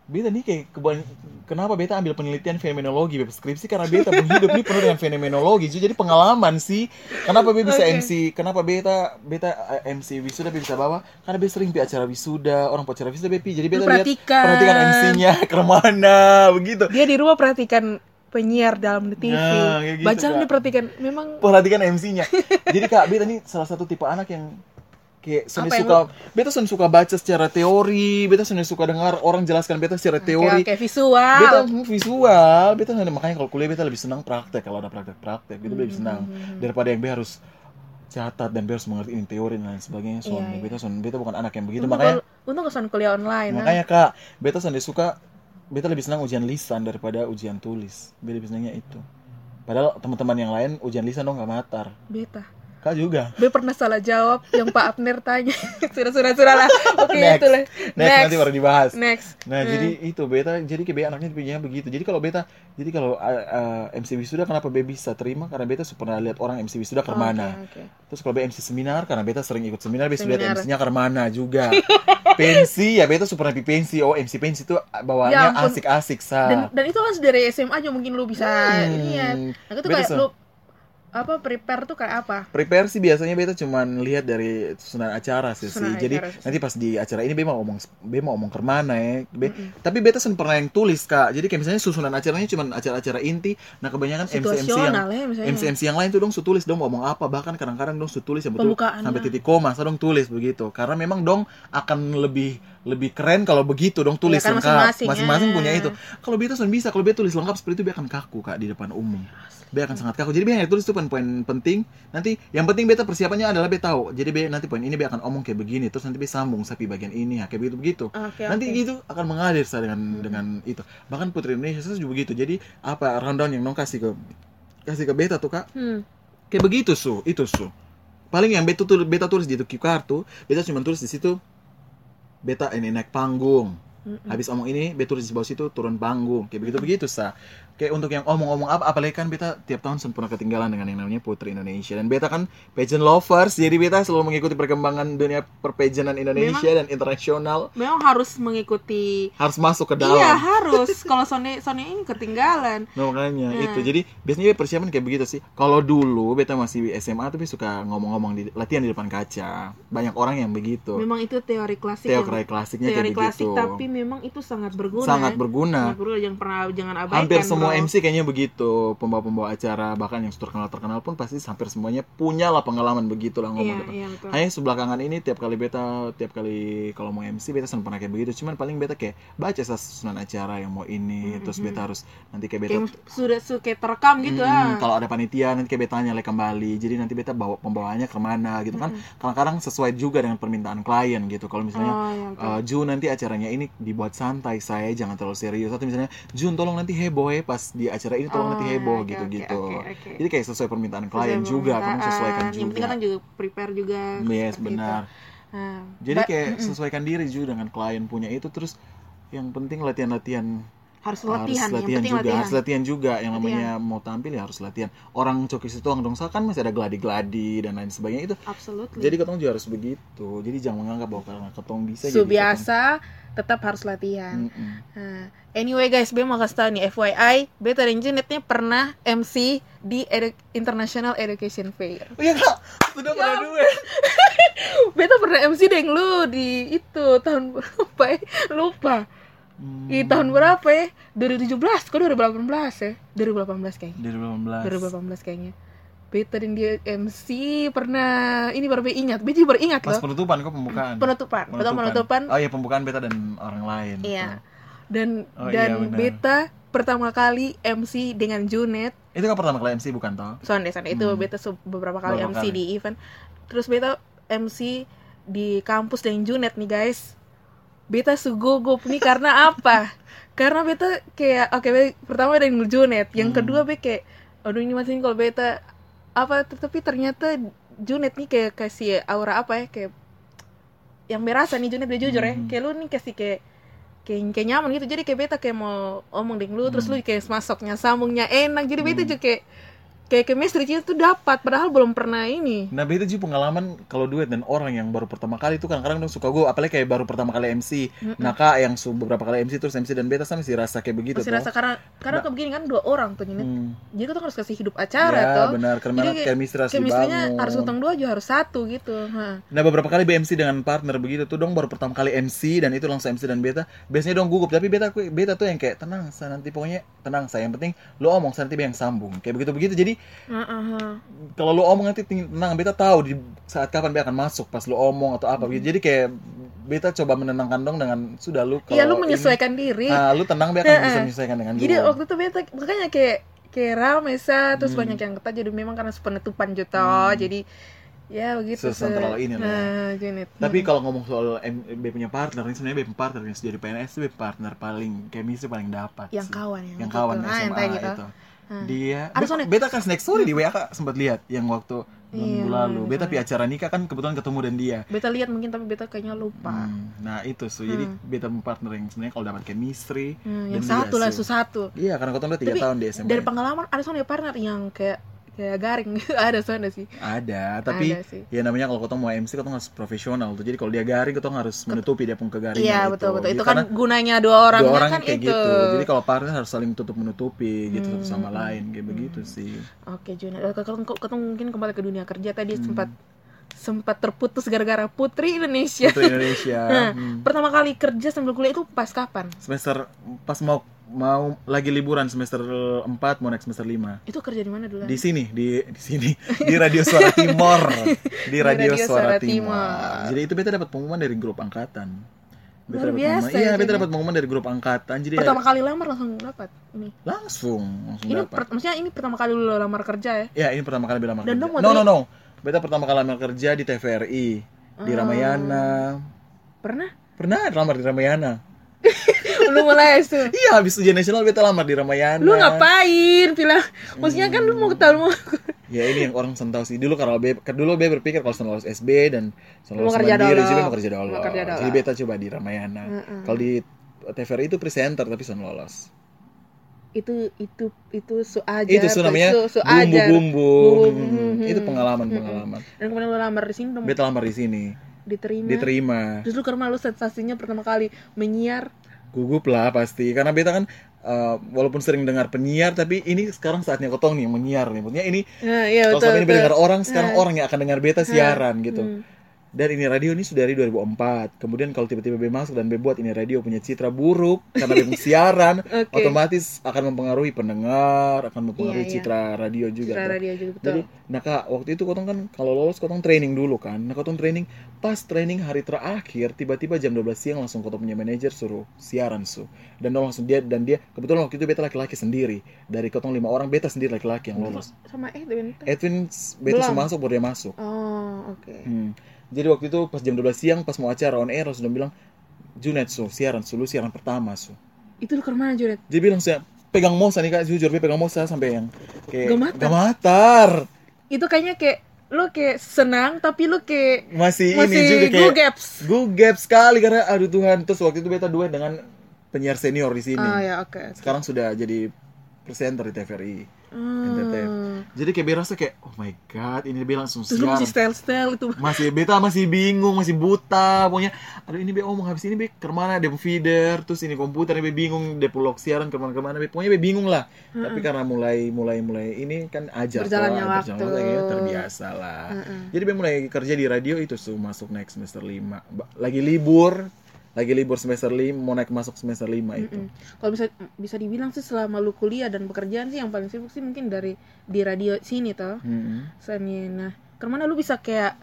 Beta nih kayak keban kenapa beta ambil penelitian fenomenologi beb skripsi karena beta hidup nih penuh dengan fenomenologi jadi pengalaman sih kenapa beta bisa Oke. MC kenapa beta beta eh, MC wisuda beta bisa bawa karena beta sering pi acara wisuda orang acara wisuda beta jadi beta lihat perhatikan. MC-nya ke mana begitu Dia di rumah perhatikan penyiar dalam TV. Nah, gitu, Bacaan Kak. dia perhatikan memang perhatikan MC-nya. Jadi kak, beta nih salah satu tipe anak yang kayak Apa yang suka, beta Sony suka baca secara teori, beta Sony suka dengar orang jelaskan beta secara teori. Oke, oke, visual. Beta hmm, visual, beta Sony- makanya kalau kuliah beta lebih senang praktek kalau ada praktek-praktek, gitu lebih Hmm, senang daripada yang beta harus catat dan beta harus mengerti ini teori dan lain sebagainya. So, Iya, iya. beta Sony- beta bukan anak yang begitu, Untung makanya kalau- untung kesan kuliah online. nah. makanya kak, beta Sony suka, beta lebih senang ujian lisan daripada ujian tulis. Beta lebih senangnya itu. Padahal teman-teman yang lain ujian lisan dong nggak matar. beta. Kak juga Be pernah salah jawab yang Pak Abner tanya. sudah sudah sudah lah. Oke Next. itu lah. next, nanti baru dibahas Next. Nah, Hmm. jadi itu beta jadi kayak beta anaknya punya begitu. Jadi kalau beta jadi kalau uh, uh, MC wisuda kenapa beta bisa terima karena beta sudah pernah lihat orang MC wisuda ke mana. oke. Terus kalau beta MC seminar karena beta sering ikut seminar beta sudah lihat MC-nya ke mana juga. pensi ya beta sudah pernah di pensi. Oh, MC pensi itu bawaannya Ya asik-asik sa. Dan dan itu kan dari SMA aja mungkin lu bisa Hmm. ini ya. Nah, itu kayak lu apa prepare tuh kayak apa? Prepare sih biasanya beta cuman lihat dari susunan acara sih. Susunan sih. Jadi acara sih. nanti pas di acara ini beta mau ngomong beta mau ngomong ke mana ya. Be- Tapi beta sen pernah yang tulis Kak. Jadi kayak misalnya susunan acaranya cuman acara-acara inti. Nah, kebanyakan MC MC yang ya misalnya. MC MC yang lain tuh dong su tulis dong ngomong apa bahkan kadang-kadang dong su tulis yang betul sampai titik koma dong tulis begitu karena memang dong akan lebih lebih keren kalau begitu dong tulis Iya kan, lengkap. masing-masing, ya. punya itu. Kalau beta sudah bisa kalau beta tulis lengkap seperti itu beta akan kaku kak di depan umum. Beta akan sangat kaku. Jadi beta hanya tulis itu poin-poin penting. Nanti yang penting beta persiapannya adalah beta tahu. Jadi beta nanti poin ini beta akan omong kayak begini terus nanti beta sambung sapi bagian ini ya, kayak begitu begitu. Oke, nanti oke. itu akan mengalir sa dengan dengan itu. Bahkan putri Indonesia saya juga begitu jadi apa rundown yang nong kasih ke kasih ke beta tuh kak? Hmm. kayak begitu su. Itu su. Paling yang beta tuh beta tulis di itu tuh beta cuma tulis di situ beta ini naik panggung. Mm-mm. habis omong ini beta tulis di bawah situ turun panggung. Kayak begitu begitu sa kayak untuk yang omong-omong apa apalagi kan beta tiap tahun sempurna ketinggalan dengan yang namanya putri Indonesia dan beta kan pageant lovers jadi beta selalu mengikuti perkembangan dunia perpageantan Indonesia dan internasional Memang harus mengikuti harus masuk ke dalam Iya harus. Kalau Sony Sony ini ketinggalan. Nah, makanya Nah. itu. Jadi biasanya persiapan kayak begitu sih. Kalau dulu beta masih SMA tapi suka ngomong-ngomong di latihan di depan kaca. Banyak orang yang begitu. Memang itu teori klasik. Teori yang- klasiknya teori kayak klasik begitu. tapi memang itu sangat berguna. Sangat berguna. Sangat berguna jangan pernah jangan abaikan. Hampir semua bro. MC kayaknya begitu. Pembawa-pembawa acara bahkan yang terkenal-terkenal pun pasti hampir semuanya punya lah pengalaman begitu lah ngomong Iya, depan. iya betul. Hanya sebelakangan ini tiap kali beta tiap kali kalau mau MC beta selalu pernah kayak begitu. Cuman paling beta kayak baca susunan acara yang mau ini terus beta harus nanti kayak beta Kayak sudah su- kayak terekam gitu Hmm, ah. Kalau ada panitia nanti kayak betanya lagi kembali. Jadi nanti beta bawa pembawaannya ke mana gitu kan. Kadang-kadang sesuai juga dengan permintaan klien gitu. Kalau misalnya Oh, iya, betul. eh, Jun nanti acaranya ini dibuat santai saya jangan terlalu serius atau misalnya Jun tolong nanti heboh ya pas di acara ini tolong Oh, nanti heboh oke, gitu-gitu. oke, oke, oke. Jadi kayak sesuai permintaan Sesuai klien juga kamu sesuaikan Yang penting juga. kan juga prepare juga. Yes, benar. itu. Nah, Jadi kayak sesuaikan diri juga dengan klien punya itu terus yang penting latihan-latihan harus harus latihan, latihan yang penting juga latihan. harus latihan juga yang namanya mau tampil ya harus latihan orang coki situang dong kan masih ada gladi-gladi dan lain sebagainya itu Absolutely. jadi ketong juga harus begitu jadi jangan menganggap bahwa karena ketong bisa Su jadi biasa tetap harus latihan. ketong- Mm-mm. Nah, anyway guys, Be mau kasih tau nih FYI, Beta dan Junetnya pernah MC di Edu- International Education Fair. oh iya kak sudah pernah dua Beta pernah MC deng lu di itu tahun berapa ya? Lupa. Hmm, Di tahun berapa ya? 2017, kok 2018 ya? 2018 kayaknya. 2018 2018 kayaknya. Beta dan dia MC pernah ini baru ingat, Beta baru ingat pas loh. penutupan kok pembukaan Penutupan, betul penutupan. oh iya pembukaan beta dan orang lain Iya. Dan Oh, dan iya, benar. Beta pertama kali MC dengan Junet itu kan pertama kali MC bukan toh Sonde Sonde itu Hmm. beta beberapa kali Beberapa MC kali. di event terus beta MC di kampus dengan Junet nih guys beta sugugup nih karena apa karena beta kayak oke be- pertama dengan Junet yang Hmm. kedua be kayak aduh ini masih kalau beta apa tapi ternyata Junet nih kayak kasih aura apa ya kayak yang berasa nih Junet dia jujur ya Hmm. kayak lu nih kasih kayak kayak, kayak nyaman gitu jadi kayak beta kayak mau omong dengan lu terus Hmm. lu kayak masuknya sambungnya enak jadi beta juga kayak kayak chemistry itu tuh dapat padahal belum pernah ini. Nah beda juga pengalaman kalau duet dan orang yang baru pertama kali itu kadang-kadang dong suka gue apalagi kayak baru pertama kali MC nah kak yang beberapa kali MC terus MC dan beta sama masih rasa kayak begitu masih toh. rasa karena karena kayak begini kan dua orang tuh ini Hmm. jadi kita harus kasih hidup acara ya tuh benar karena Jadi chemistry harus chemistry-nya dibangun. harus utang dua juga harus satu gitu ha. Nah beberapa kali BMC dengan partner begitu tuh dong baru pertama kali MC dan itu langsung MC dan beta. Biasanya dong gugup tapi beta beta tuh yang kayak tenang saya nanti pokoknya tenang saya yang penting lu omong saya nanti yang sambung. Kayak begitu begitu jadi Heeh. kalau lu omong nanti tenang beta tahu di saat kapan beta akan masuk pas lu omong atau apa begitu jadi kayak beta coba menenangkan dong dengan sudah lu kalau Iya lu ini- menyesuaikan diri nah lu tenang beta akan bisa Heeh. menyesuaikan dengan jadi lu. waktu itu beta makanya kayak kayak rame sa terus Hmm. banyak yang ketat jadi memang karena penutupan juta jadi ya begitu Susah Se. terlalu ini lah ya. nah Tapi kalau ngomong soal M, B punya partner, ini sebenarnya B punya partner yang sudah di PNS itu partner paling chemistry paling dapat. yang sih. kawan yang, yang gitu. kawan Ah, yang SMA tadi gitu itu. Hmm. Dia Ada beta, kasih next story di WA kak sempat lihat yang waktu dua Iya, minggu lalu. Beta pi acara nikah kan kebetulan ketemu dan dia. Beta lihat mungkin tapi beta kayaknya lupa. Hmm, nah itu su jadi beta partner yang sebenarnya kalau dapat chemistry Hmm, yang satu lah satu. Iya karena udah tiga Tapi tahun di SMA dari pengalaman ada soalnya partner yang kayak kayak garing ada soalnya sih ada tapi Ada sih. ya namanya kalau kau mau MC kau harus profesional tuh jadi kalau dia garing kau harus menutupi dia pun kegaringan iya itu. betul betul itu Jadi kan gunanya dua orang dua orang kan kayak itu gitu jadi kalau partner harus saling tutup menutupi gitu satu Hmm. sama lain kayak begitu sih Oke Juna, Eh, ketemu, ketemu mungkin kembali ke dunia kerja tadi Hmm. sempat sempat terputus gara-gara Putri Indonesia. Putri Indonesia Nah, Hmm. Pertama kali kerja sambil kuliah itu pas kapan? semester pas mau mau lagi liburan semester 4 mau naik semester 5 Itu kerja di mana dulu? di sini di di sini di Radio Suara Timur di Radio, Radio Suara, Suara Timur. Timur. jadi itu beta dapat pengumuman dari grup angkatan Luar dapat biasa pengumuman, ya, iya beta dapat pengumuman dari grup angkatan jadi Pertama kali lamar langsung dapat ini. langsung langsung Ini dapat maksudnya ini pertama kali lu lamar kerja ya? ya ini pertama kali beta lamar Dan kerja no no no beta pertama kali lamar kerja di TVRI di Oh. Ramayana Pernah? pernah lamar di Ramayana lu mulai itu. iya habis ujian nasional beta lamar di Ramayana Lu ngapain? Bilang, maksudnya kan lu mau ketahui mau Ya ini yang orang sentau sih. Dulu kalau B, ke- dulu B berpikir kalau lulus SB dan lulus kerja mandiri, jadi mau kerja dulu. Jadi beta coba di Ramayana. Mm-mm. Kalau di TVRI itu presenter tapi sudah lolos. itu itu itu su ajar. itu su namanya su, su ajar. bumbu-bumbu. Bumbu. Hmm, Itu Hmm. pengalaman-pengalaman. Dan kemudian lu lamar di sini dong Beta lamar di sini, diterima. diterima. Lu karena lu sensasinya pertama kali menyiar Gugup lah pasti karena beta kan eh, walaupun sering dengar penyiar tapi ini sekarang saatnya kotong nih menyiar nih. Maksudnya ini Nah, iya kalau betul. selama ini betul. dengar orang sekarang Nah. orang yang akan dengar beta siaran gitu. Hmm. Dan ini radio ini sudah dari 2004. Kemudian kalau tiba-tiba B masuk dan B buat ini radio punya citra buruk karena B siaran, Oke. otomatis akan mempengaruhi pendengar, akan mempengaruhi Iya, iya. citra radio juga. Citra radio juga betul. Jadi, nah kak, waktu itu kotong kan kalau lolos kotong training dulu kan. Nah kotong training, pas training hari terakhir, tiba-tiba jam 12 siang langsung kotong punya manajer suruh siaran su. Dan dong langsung dia dan dia kebetulan waktu itu beta laki-laki sendiri dari kotong lima orang beta sendiri laki-laki yang lolos. sama Edwin. Edwin beta masuk baru dia masuk. Oh, oke. Hmm. Jadi waktu itu pas jam 12 siang pas mau acara on air langsung bilang Junet su siaran su lu siaran pertama su. Itu lu ke mana, Juret? Dia bilang saya pegang mosa nih kak jujur dia pegang mosa sampai yang kayak Gamatar. gamatar. Itu kayaknya kayak lu kayak senang tapi lu kayak Masih, masih ini juga kayak gugaps. gugap sekali karena aduh Tuhan terus waktu itu beta duet dengan penyiar senior di sini. Oh ya, oke. oke. Sekarang sudah jadi presenter di TVRI. NTT. Hmm. Jadi kayak berasa kayak oh my god ini dia langsung Terus lu siaran. masih style-style itu. masih beta masih bingung masih buta pokoknya aduh ini be omong habis ini be ke mana dia feeder terus ini komputer be bingung dia pulau siaran ke mana ke mana be pokoknya be bingung lah tapi karena mulai mulai mulai ini kan ajar Berjalannya toh, waktu. berjalan waktu, ya, terbiasa lah Heeh. jadi be mulai kerja di radio itu su masuk naik semester 5 lagi libur lagi libur semester 5 mau naik masuk semester 5 itu Mm-mm. Kalau bisa bisa dibilang sih selama lu kuliah dan bekerjaan sih yang paling sibuk sih mungkin dari di radio sini toh. Mm-mm. Seni. Nah, ke mana lu bisa kayak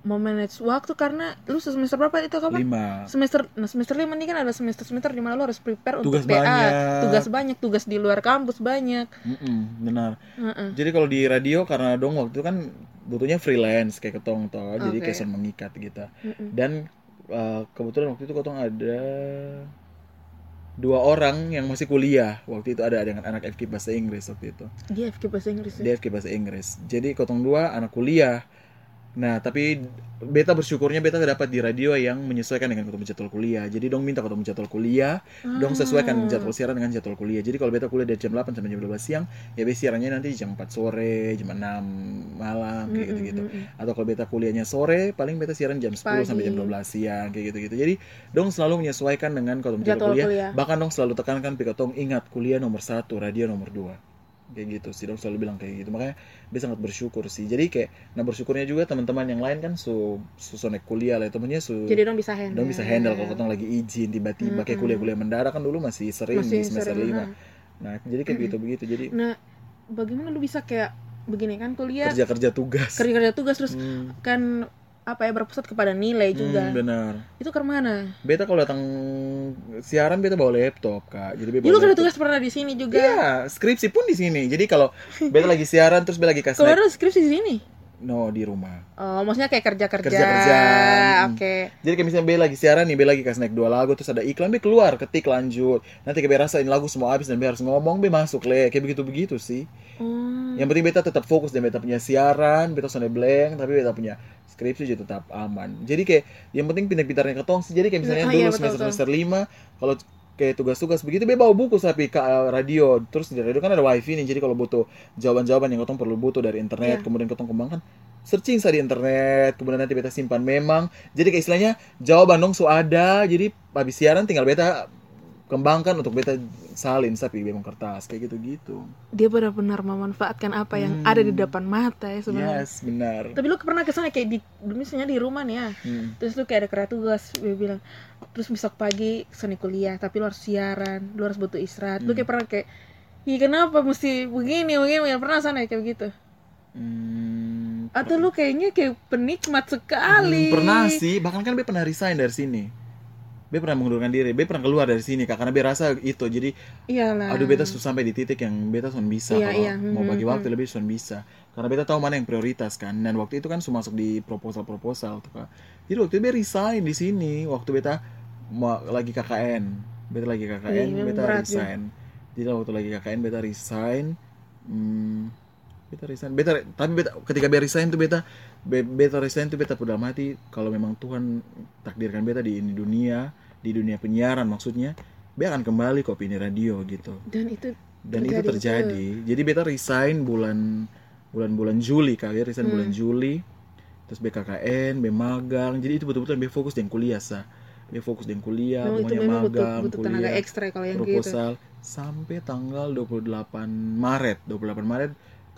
memanage waktu karena lu semester berapa itu kapan? lima Semester nah semester lima ini kan ada semester semester di mana lu harus prepare Tugas untuk PA, banyak. tugas banyak, tugas di luar kampus banyak. Mm-mm, benar Heeh. Jadi kalau di radio karena dong waktu itu kan butuhnya freelance kayak ketong toh, jadi Oke. kayak mengikat gitu. Mm-mm. Dan uh, kebetulan waktu itu ketong ada dua orang yang masih kuliah. Waktu itu ada dengan anak FK bahasa Inggris waktu itu. Dia FK bahasa Inggris ya. Dia FK bahasa Inggris. Jadi ketong dua anak kuliah. Nah, tapi beta bersyukurnya beta dapat di radio yang menyesuaikan dengan ketemu jadwal kuliah. Jadi dong minta ketemu jadwal kuliah, dong sesuaikan Ah. jadwal siaran dengan jadwal kuliah. Jadi kalau beta kuliah dari jam 8 sampai jam 12 siang, ya beta siarannya nanti jam 4 sore, jam 6 malam kayak gitu-gitu. mm-mm. Atau kalau beta kuliahnya sore, paling beta siaran jam 10 sampai jam Pagi. 12 siang kayak gitu-gitu. Jadi dong selalu menyesuaikan dengan ketemu jadwal, Jadwal kuliah. kuliah. Bahkan dong selalu tekankan pikatong ingat kuliah nomor satu, radio nomor dua kayak gitu sih. Dong selalu bilang kayak gitu. Makanya dia sangat bersyukur sih. Jadi kayak nah bersyukurnya juga teman-teman yang lain kan su su su naik kuliah lah temennya su Jadi dong bisa handle. dong bisa handle kalau ketong lagi izin tiba-tiba kayak kuliah-kuliah mendadak kan dulu masih sering di Masih semester sering, lima. nah jadi kayak begitu begitu jadi Nah, bagaimana lu bisa kayak begini? Kan kuliah kerja kerja tugas. Kerja kerja tugas terus Hmm, kan apa ya berpusat kepada nilai juga. hmm, benar Itu ke mana? beta kalau datang siaran beta bawa laptop kak jadi beta lu bawa kerja laptop. tugas pernah di sini juga. Iya, skripsi pun di sini. Jadi kalau beta lagi siaran terus beta lagi kasih lu skripsi di sini. No di rumah Oh, maksudnya kayak kerja-kerja. Kerja-kerja. Oke. jadi kayak misalnya Be lagi siaran nih Be lagi kasih naik dua lagu terus ada iklan Be keluar ketik lanjut nanti kayak Be rasain lagu semua habis dan Be harus ngomong Be masuk le kayak begitu begitu sih Hmm. yang penting beta tetap fokus dan beta punya siaran beta sonde blank tapi beta punya skripsi juga tetap aman jadi kayak yang penting pindah-pindahnya ketong sih jadi kayak misalnya Ah, dulu iya, betul, semester betul. semester lima kalau kayak tugas-tugas. Begitu be bawa buku tapi ke uh, radio. Terus di radio kan ada wifi nih jadi kalau butuh jawaban-jawaban yang ketong perlu butuh dari internet Iya. kemudian ketong kembangkan searching sa di internet kemudian nanti beta simpan memang. Jadi kayak istilahnya jawaban dong so ada. Jadi habis siaran tinggal beta kembangkan untuk beta salin sapi memang kertas kayak gitu-gitu Dia benar-benar memanfaatkan apa yang Hmm. ada di depan mata ya sebenarnya. yes benar Tapi lu pernah ke sana kayak di misalnya di rumah nih ya. Hmm. Terus lu kayak ada kerja tugas, dia bilang terus besok pagi seni kuliah, tapi lu harus siaran, lu harus butuh istirahat. Lu Hmm. kayak pernah kayak Ih kenapa mesti begini begini pernah sana kayak begitu Hmm, atau lu kayaknya kayak penikmat sekali Hmm, pernah sih, bahkan kan Be pernah resign dari sini. Be pernah mengundurkan diri, Be pernah keluar dari sini Kak, karena Be rasa itu. Jadi, iyalah aduh Beta sudah sampai di titik yang Beta sudah bisa Iya, kalau iya. mau Hmm, bagi hmm, waktu lebih sudah bisa. Karena Beta tahu mana yang prioritas kan. Dan waktu itu kan sudah masuk di proposal-proposal tuh Kak. Jadi waktu itu Be resign di sini waktu Beta mau lagi KKN. Beta lagi KKN, memang Beta resign. Jadi waktu lagi KKN Beta resign. Hmm, beta resign. Beta tapi beta ketika beta resign tuh beta be- beta resign tuh beta udah mati. Kalau memang Tuhan takdirkan beta di ini dunia di dunia penyiaran maksudnya beta akan kembali kok ini radio gitu. Dan itu dan itu Terjadi, terjadi. Jadi beta resign bulan bulan bulan Juli kali ya resign Hmm. bulan Juli. Terus BKKN be magang. Jadi itu betul-betul be fokus dengan kuliah sa. Be fokus dengan kuliah memang itu butuh magang butuh tenaga kuliah ekstra kalau yang gitu. proposal. Sampai tanggal 28 Maret. 28 Maret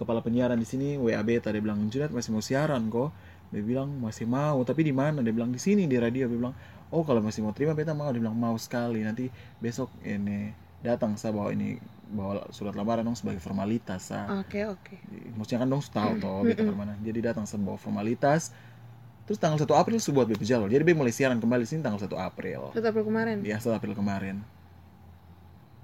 kepala penyiaran di sini WA Beta dia bilang Junet masih mau siaran kok. Dia bilang masih mau. Tapi di mana? Dia bilang di sini di radio. Dia bilang oh kalau masih mau terima Beta mau. Dia bilang mau sekali. Nanti besok ini datang saya bawa ini bawa surat lamaran dong sebagai formalitas sa. Oke oke. Maksudnya kan dong tahu toh Beta ke mana. Jadi datang saya bawa formalitas. Terus tanggal 1 April sudah buat Beta jalur jadi Beta mulai siaran kembali di sini tanggal 1 April. Tetap kemarin? Di 1 April kemarin.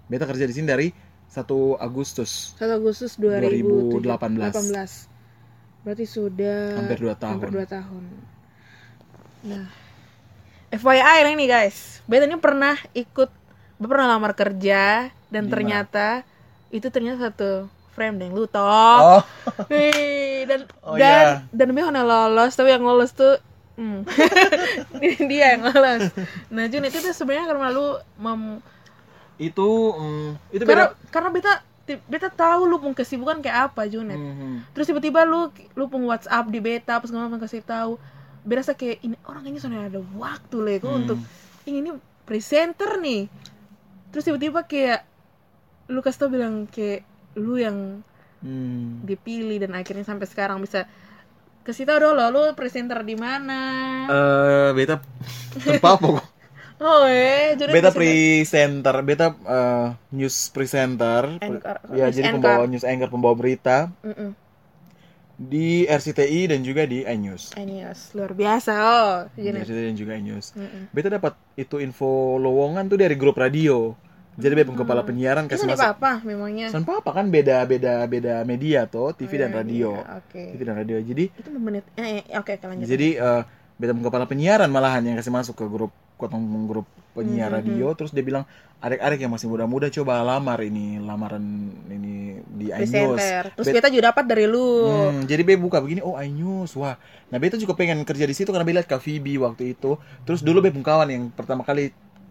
Beta kerja di sini dari 1 Agustus 1 Agustus 2018. 2018 berarti sudah hampir 2 tahun. hampir 2 tahun nah FYI nih guys Beta ini pernah ikut Beta pernah lamar kerja dan Di mana? ternyata itu ternyata satu frame deng lu toh Oh, Wih, dan Oh, dan iya. dan memang lolos tapi yang lolos tuh hmm. dia yang lolos nah Jun itu tuh sebenarnya karena lu mem, itu mm, itu karena beda. karena beta beta tahu lu pun kesibukan kayak apa Junet Mhm. terus tiba-tiba lu lu pun WhatsApp di beta segala macam kasih tahu berasa kayak ini orang ini soalnya ada waktu lego Hmm. untuk ini ini presenter nih terus tiba-tiba kayak lu kasih tau bilang kayak lu yang Hmm. dipilih dan akhirnya sampai sekarang bisa kasih tahu dulu lu presenter di mana Eh, beta apa kok? oh eh jadi Beta presenter- beta eh, news presenter. Anchor. Ya, News jadi anchor. pembawa news anchor pembawa berita Mm-mm. di RCTI dan juga di iNews. Anyos, luar biasa oh Di Junet RCTI dan juga iNews. Mm-mm. Beta dapat itu info lowongan tuh dari grup radio. Jadi beta Hmm. kepala penyiaran kasih masuk. apa memangnya San apa kan beda beda beda media toh, TV dan Oh, iya, radio. iya, oke TV dan radio. Jadi itu menit eh, eh, oke oke lanjut Jadi eh beta kepala penyiaran malahan yang kasih masuk ke grup kotong grup penyiar Mhm. radio terus dia bilang adik-adik yang masih muda-muda coba lamar ini lamaran ini di iNews. terus kita juga dapat dari lu Hmm, jadi be buka begini oh iNews wah. Nah beta juga pengen kerja di situ karena be lihat Kak Phoebe waktu itu. Terus dulu be kawan yang pertama kali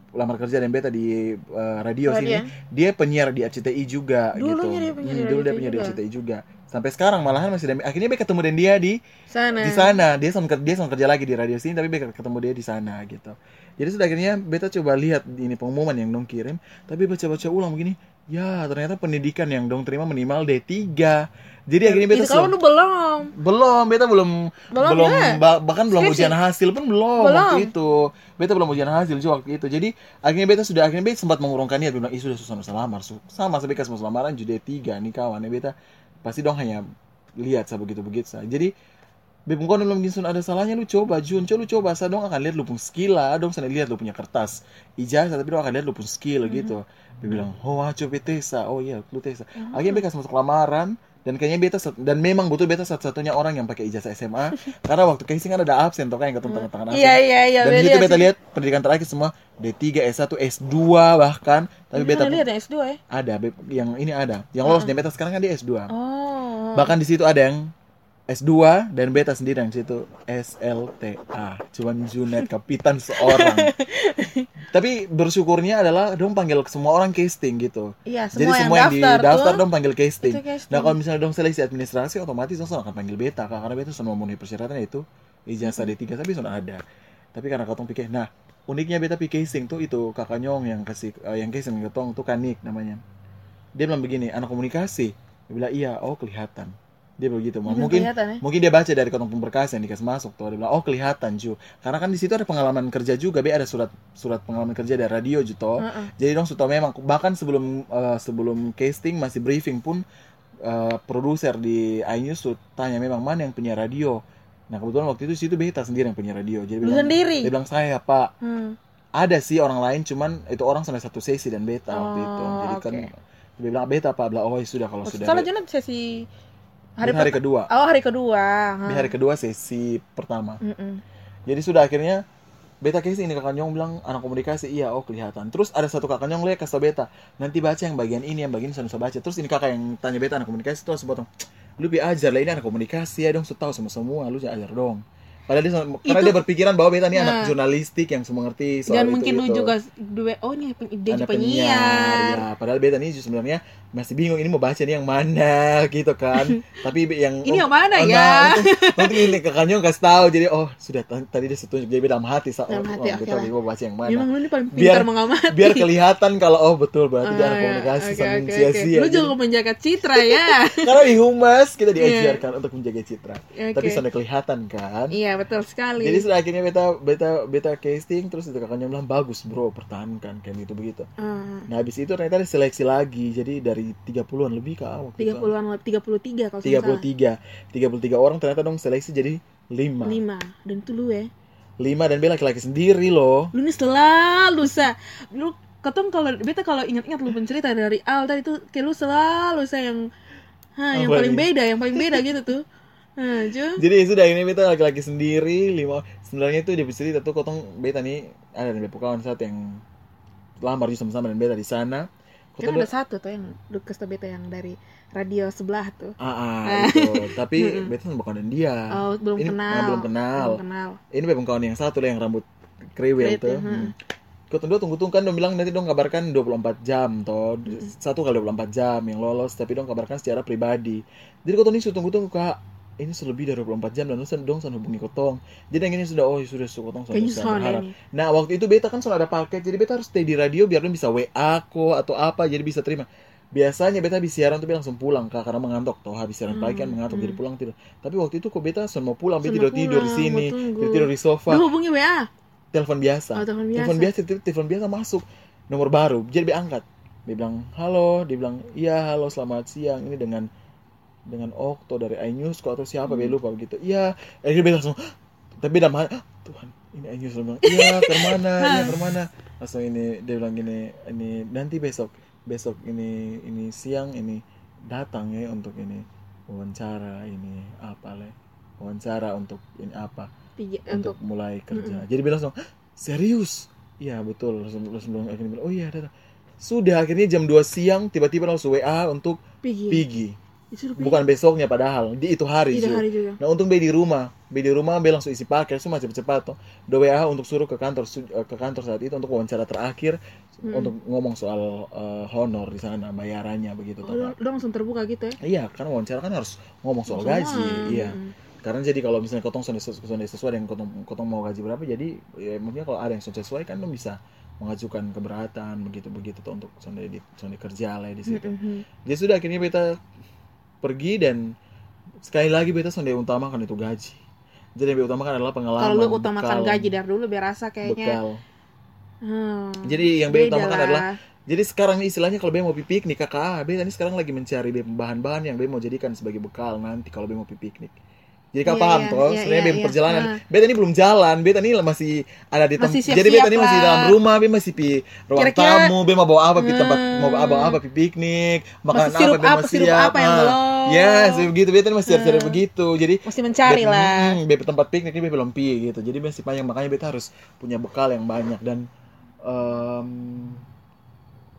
lamar kerja dan beta di eh, radio sini dia penyiar di RCTI juga Dulunya gitu. dia penyiar Hmm, dulu dia penyiar di. RCTI juga. Sampai sekarang malahan masih ada- akhirnya be ketemu dan dia di sana di sana dia sama dia sama kerja lagi di radio sini tapi beta ketemu dia di sana gitu jadi sudah akhirnya beta coba lihat ini pengumuman yang dong kirim tapi baca-baca ulang begini ya ternyata pendidikan yang dong terima minimal D3 jadi akhirnya beta kalau lu belum belum beta belum Belum, belum ya? ba- bahkan belum Skripsi? ujian hasil pun belum, Belum. waktu itu beta belum ujian hasil juga waktu itu jadi akhirnya beta sudah akhirnya beta sempat mengurungkan niat bilang ih sudah susah susah lamar sama sampai kasih lamaran jadi D3 nih kawan ya beta pasti dong hanya lihat sa begitu begitu sa jadi Bebung kono belum ginsun ada salahnya lu coba Jun, coba lu coba sa dong akan lihat lu pun skill lah, dong sana lihat lu punya kertas ijazah tapi dong akan lihat lu pun skill gitu. Dia bilang, "Oh, ah, coba tes sa." Oh iya, lu tes. sa. Akhirnya bekas masuk lamaran dan kayaknya beta dan memang betul beta satu-satunya orang yang pakai ijazah SMA karena waktu casing kan ada absen toh kan yang ketemu tangan-tangan absen Iya iya iya. dan itu beta lihat pendidikan terakhir semua D3 S1 S2 bahkan tapi beta Mana lihat yang S2 ya? ada yang ini ada yang lolos dan beta sekarang kan dia S2 Oh. bahkan di situ ada yang S2 dan beta sendiri yang situ SLTA cuman Junet kapitan seorang tapi bersyukurnya adalah dong panggil semua orang casting gitu Iya, semua jadi yang semua yang, di daftar dong panggil casting. casting. Nah kalau misalnya dong seleksi administrasi otomatis dong akan panggil beta karena beta sudah memenuhi persyaratan yaitu ijazah D3 tapi sudah ada. Tapi karena katong pikir, nah uniknya beta pikir casing tuh itu kakak nyong yang kasih eh, yang casing ketong tuh kanik namanya. Dia bilang begini, anak komunikasi. Dia bilang iya, oh kelihatan. Dia begitu. Bilang Mungkin ya? mungkin dia baca dari ketong pemberkas yang dikasih masuk tuh. Dia bilang oh kelihatan Ju. Karena kan di situ ada pengalaman kerja juga, be ada surat surat pengalaman kerja dari radio Ju toh. Heeh. Jadi dong sudah memang bahkan sebelum eh, sebelum casting masih briefing pun eh, produser di iNews tuh tanya memang mana yang punya radio. Nah kebetulan waktu itu situ beta sendiri yang punya radio. Jadi Lu bilang, sendiri? dia bilang saya pak. Hmm. Ada sih orang lain cuman itu orang sampai satu sesi dan beta waktu itu. Oh, Jadi kan oke. dia bilang beta pak. Bilang oh ya sudah kalau Oh, sudah. Salah Junat sesi Hari, hari, kedua. Oh, hari kedua. Di hari kedua sesi pertama. Mm-mm. Jadi sudah akhirnya beta casing ini kakak nyong bilang anak komunikasi iya oh kelihatan. Terus ada satu kakak nyong lihat kasih beta nanti baca yang bagian ini yang bagian ini sudah baca. Terus ini kakak yang tanya beta anak komunikasi terus potong lu bi ajar lah ini anak komunikasi ya dong tahu semua semua lu jangan ajar dong. Padahal dia karena Itu- dia berpikiran bahwa beta ini Nah. anak jurnalistik yang semua ngerti soal Dan itu, mungkin lu itu. juga dua oh ini dia Ada penyiar. ya. Padahal beta ini sebenarnya masih bingung ini mau baca ini yang mana gitu kan. Tapi yang Ini yang mana oh, ya? Nah, untung ini kakaknya kasih tahu jadi oh sudah tadi dia setuju jadi dalam hati sa- Dalam oh, hati, oh, lah. dia mau baca yang mana. Memang lu ini paling Biar- mengamati. Biar kelihatan kalau oh betul berarti dia Ah, anak ya. komunikasi sambil oke, oke. sia-sia. Lu Jadi- juga menjaga citra ya. Karena di humas kita Iya. diajarkan untuk menjaga citra. Oke. Tapi sudah kelihatan kan. Iya, betul sekali. Jadi sudah akhirnya beta beta beta casting terus itu kakaknya bilang bagus bro pertahankan kayak gitu begitu. Ah, Nah habis itu ternyata ada seleksi lagi jadi dari 30-an lebih kak waktu itu. 30-an lebih 33 kalau saya salah. 33 33 orang ternyata dong seleksi jadi 5 5 dan itu lu ya. 5 dan bela laki-laki sendiri loh. Lu ini selalu sa. Lu ketemu kalau beta kalau ingat-ingat lu pencerita dari awal tadi tuh kayak lu selalu sa yang ha, yang paling beda, yang paling beda gitu tuh. Nah, jadi sudah ini beta laki-laki sendiri lima. Sebenarnya itu di cerita tuh kotong beta nih ada di kawan saat yang lamar juga sama-sama dan beta di sana Kan ada satu tuh yang Lukas tuh beta yang dari radio sebelah tuh. ah, ah itu tapi beta bukan dan dia Oh, belum Ini- kenal. ah, belum kenal. Belum kenal. ini memang kawan yang satu lah yang rambut kriwil tuh hmm. hmm. Kotong dua tunggu-tunggu kan dong bilang nanti dong kabarkan 24 jam toh satu kali 24 jam yang lolos tapi dong kabarkan secara pribadi jadi kotong ini sudah tunggu-tunggu kak ini sudah lebih dari 24 jam dan lu dong sudah hubungi kotong jadi yang ini sudah oh sudah sudah kotong sudah berharap nah waktu itu beta kan sudah ada paket jadi beta harus stay di radio biar dong bisa WA ko atau apa jadi bisa terima biasanya beta habis siaran tuh langsung pulang kak karena mengantuk toh habis siaran pagi kan Hmm, mengantuk hmm. jadi pulang tidur tapi waktu itu kok beta sudah mau pulang beta tidur tidur di sini tidur tidur di sofa Lu hubungi WA. telepon biasa. Oh, telepon Telepon biasa. biasa, telepon, telepon biasa masuk nomor baru. Jadi dia angkat. Dia bilang, "Halo." Dia bilang, "Iya, halo, selamat siang. Ini dengan dengan Okto dari iNews kok atau siapa Hmm. lupa begitu." Iya. Akhirnya dia langsung tapi dalam hati, "Ah, Tuhan, ini iNews bilang, "Iya, ke mana? Iya, ke mana?" Langsung ini dia bilang gini, "Ini nanti besok besok ini ini siang ini datang ya untuk ini wawancara ini apa le wawancara untuk ini apa Tiga, untuk untuk mulai kerja. Jadi bilang langsung, "Hah, serius? Iya betul. Langsung langsung bilang akhirnya bilang, oh iya datang. Sudah akhirnya jam 2 siang tiba-tiba langsung WA untuk Pigi. Pigi. Bukan besoknya padahal, di itu hari. Ju. hari juga. Nah untung Be di rumah, Be di rumah Be langsung isi paket, semua cepat-cepat tuh. Do WA untuk suruh ke kantor eh, ke kantor saat itu untuk wawancara terakhir Hmm. untuk ngomong soal eh, honor di sana bayarannya begitu Oh, toh, langsung terbuka gitu ya. Iya, karena wawancara kan harus ngomong soal Semua. gaji, iya. Mm. Karena jadi kalau misalnya kotong sudah sesu- sudah sesuai dengan kotong, kotong mau gaji berapa, jadi ya, maksudnya kalau ada yang sudah sesuai kan lo bisa mengajukan keberatan begitu begitu tuh untuk sudah di sudah kerja lah di situ. Mm-mm. Jadi sudah akhirnya beta pergi dan sekali lagi beta sudah utamakan itu gaji. Jadi yang beta utamakan adalah pengalaman. Kalau lu utamakan bekal, gaji dari dulu biar rasa kayaknya. bekal. Hmm, Jadi yang beta utamakan lah. adalah jadi sekarang ini istilahnya kalau beta mau piknik kakak, beta ini sekarang lagi mencari bahan-bahan yang beta mau jadikan sebagai bekal nanti kalau beta mau piknik. Jadi kau Iya, paham iya, toh, iya, sebenarnya beta iya. perjalanan. Ah. Beta ini belum jalan, beta ini masih ada di tempat. Masih Jadi beta ini masih dalam rumah, beta masih pi ruang Kira-kira- tamu, beta mau bawa apa pi tempat Hmm. mau bawa apa pi piknik, makan Masih sirup apa, beta apa, mau sirup siap. apa yang Ah. belum. Yes, begitu. Beta ini masih siap-siap begitu. Jadi Mesti mencari beta- lah. Hmm, beta tempat piknik ini beta belum pi gitu. Jadi masih panjang makanya beta harus punya bekal yang banyak dan em,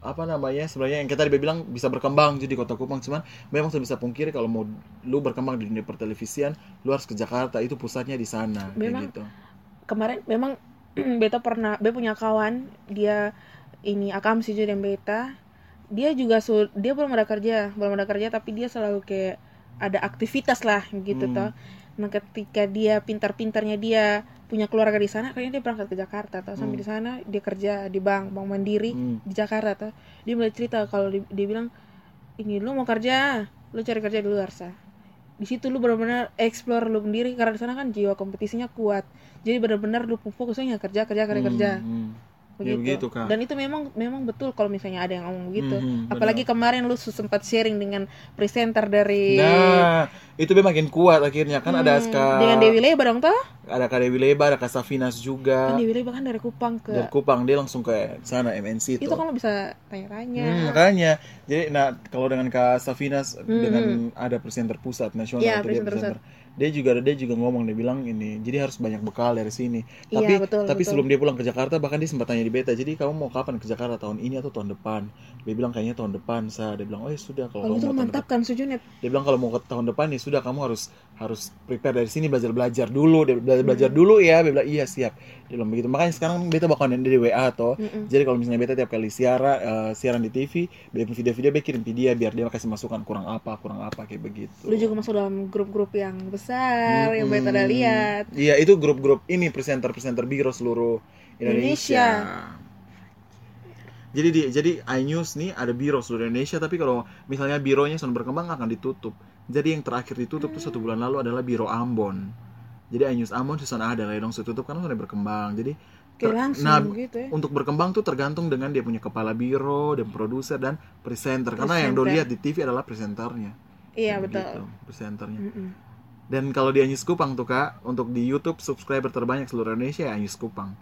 apa namanya sebenarnya yang kita tadi bilang bisa berkembang jadi kota Kupang. Cuman memang sudah bisa pungkiri kalau mau lu berkembang di dunia pertelevisian lu harus ke Jakarta itu pusatnya di sana kayak Memang gitu. kemarin memang beta pernah beta punya kawan dia ini akam sih dan beta. Dia juga su, dia belum ada kerja belum ada kerja tapi dia selalu kayak ada aktivitas lah gitu Hmm. toh. Nah ketika dia pintar-pintarnya dia punya keluarga di sana akhirnya dia berangkat ke Jakarta toh sampai Hmm. di sana dia kerja di bank bank mandiri Hmm. di Jakarta toh dia mulai cerita kalau di- dia bilang ini lu mau kerja lu cari kerja di luar sah di situ lu benar-benar explore lu sendiri karena di sana kan jiwa kompetisinya kuat jadi benar-benar lu fokusnya kerja kerja kerja Hmm, kerja hmm. Begitu. Ya, begitu, Kak. dan itu memang memang betul kalau misalnya ada yang ngomong begitu. Mhm, apalagi kemarin lu sempat sharing dengan presenter dari nah itu makin kuat akhirnya. Kan ada Hmm, Kak dengan Dewi Leba dong toh. Ada Kak Dewi Leba ada Kak Safinas juga. Kan Dewi Leba kan dari Kupang ke dari Kupang dia langsung ke sana MNC itu tuh. kan lu bisa tanya-tanya. Hmm, makanya. Jadi nah kalau dengan Kak Safinas Hmm, dengan ada presenter pusat nasional itu dia presenter presenter. Dia juga dia juga ngomong dia bilang ini jadi harus banyak bekal dari sini. Iya, Tapi betul, tapi betul. sebelum dia pulang ke Jakarta bahkan dia sempat tanya di beta, jadi kamu mau kapan ke Jakarta tahun ini atau tahun depan? Dia bilang kayaknya tahun depan sa. Dia bilang oh ya sudah kalau kalau kamu itu mau mantap kan Sujunet Dia bilang kalau mau ke tahun depan ya sudah kamu harus harus prepare dari sini belajar belajar dulu, dia belajar belajar dulu ya. Dia bilang iya siap. Dia bilang begitu. Makanya sekarang beta bakal di WA. Mm-mm. Jadi kalau misalnya beta tiap kali siaran eh, siaran di TV, bikin video-video beta kirim dia biar dia kasih masukan kurang apa, kurang apa kayak begitu. lu juga masuk dalam grup-grup yang besar yang beta udah lihat Iya, itu grup-grup ini presenter-presenter biro seluruh Indonesia. Jadi di jadi iNews nih ada biro seluruh Indonesia, tapi kalau misalnya bironya sudah berkembang akan ditutup. Jadi yang terakhir ditutup tuh satu bulan lalu adalah biro Ambon. Jadi iNews Ambon sudah ada lah dong tutup karena sudah berkembang. Jadi ter- langsung nah, gitu ya untuk berkembang tuh tergantung dengan dia punya kepala biro dan produser dan presenter. Karena yang do Presenter. lihat di TV adalah presenternya. iya Kayak betul begitu, presenternya. Mm-mm. Dan kalau di Anyus Kupang tuh kak, untuk di YouTube subscriber terbanyak seluruh Indonesia ya Anyus Kupang.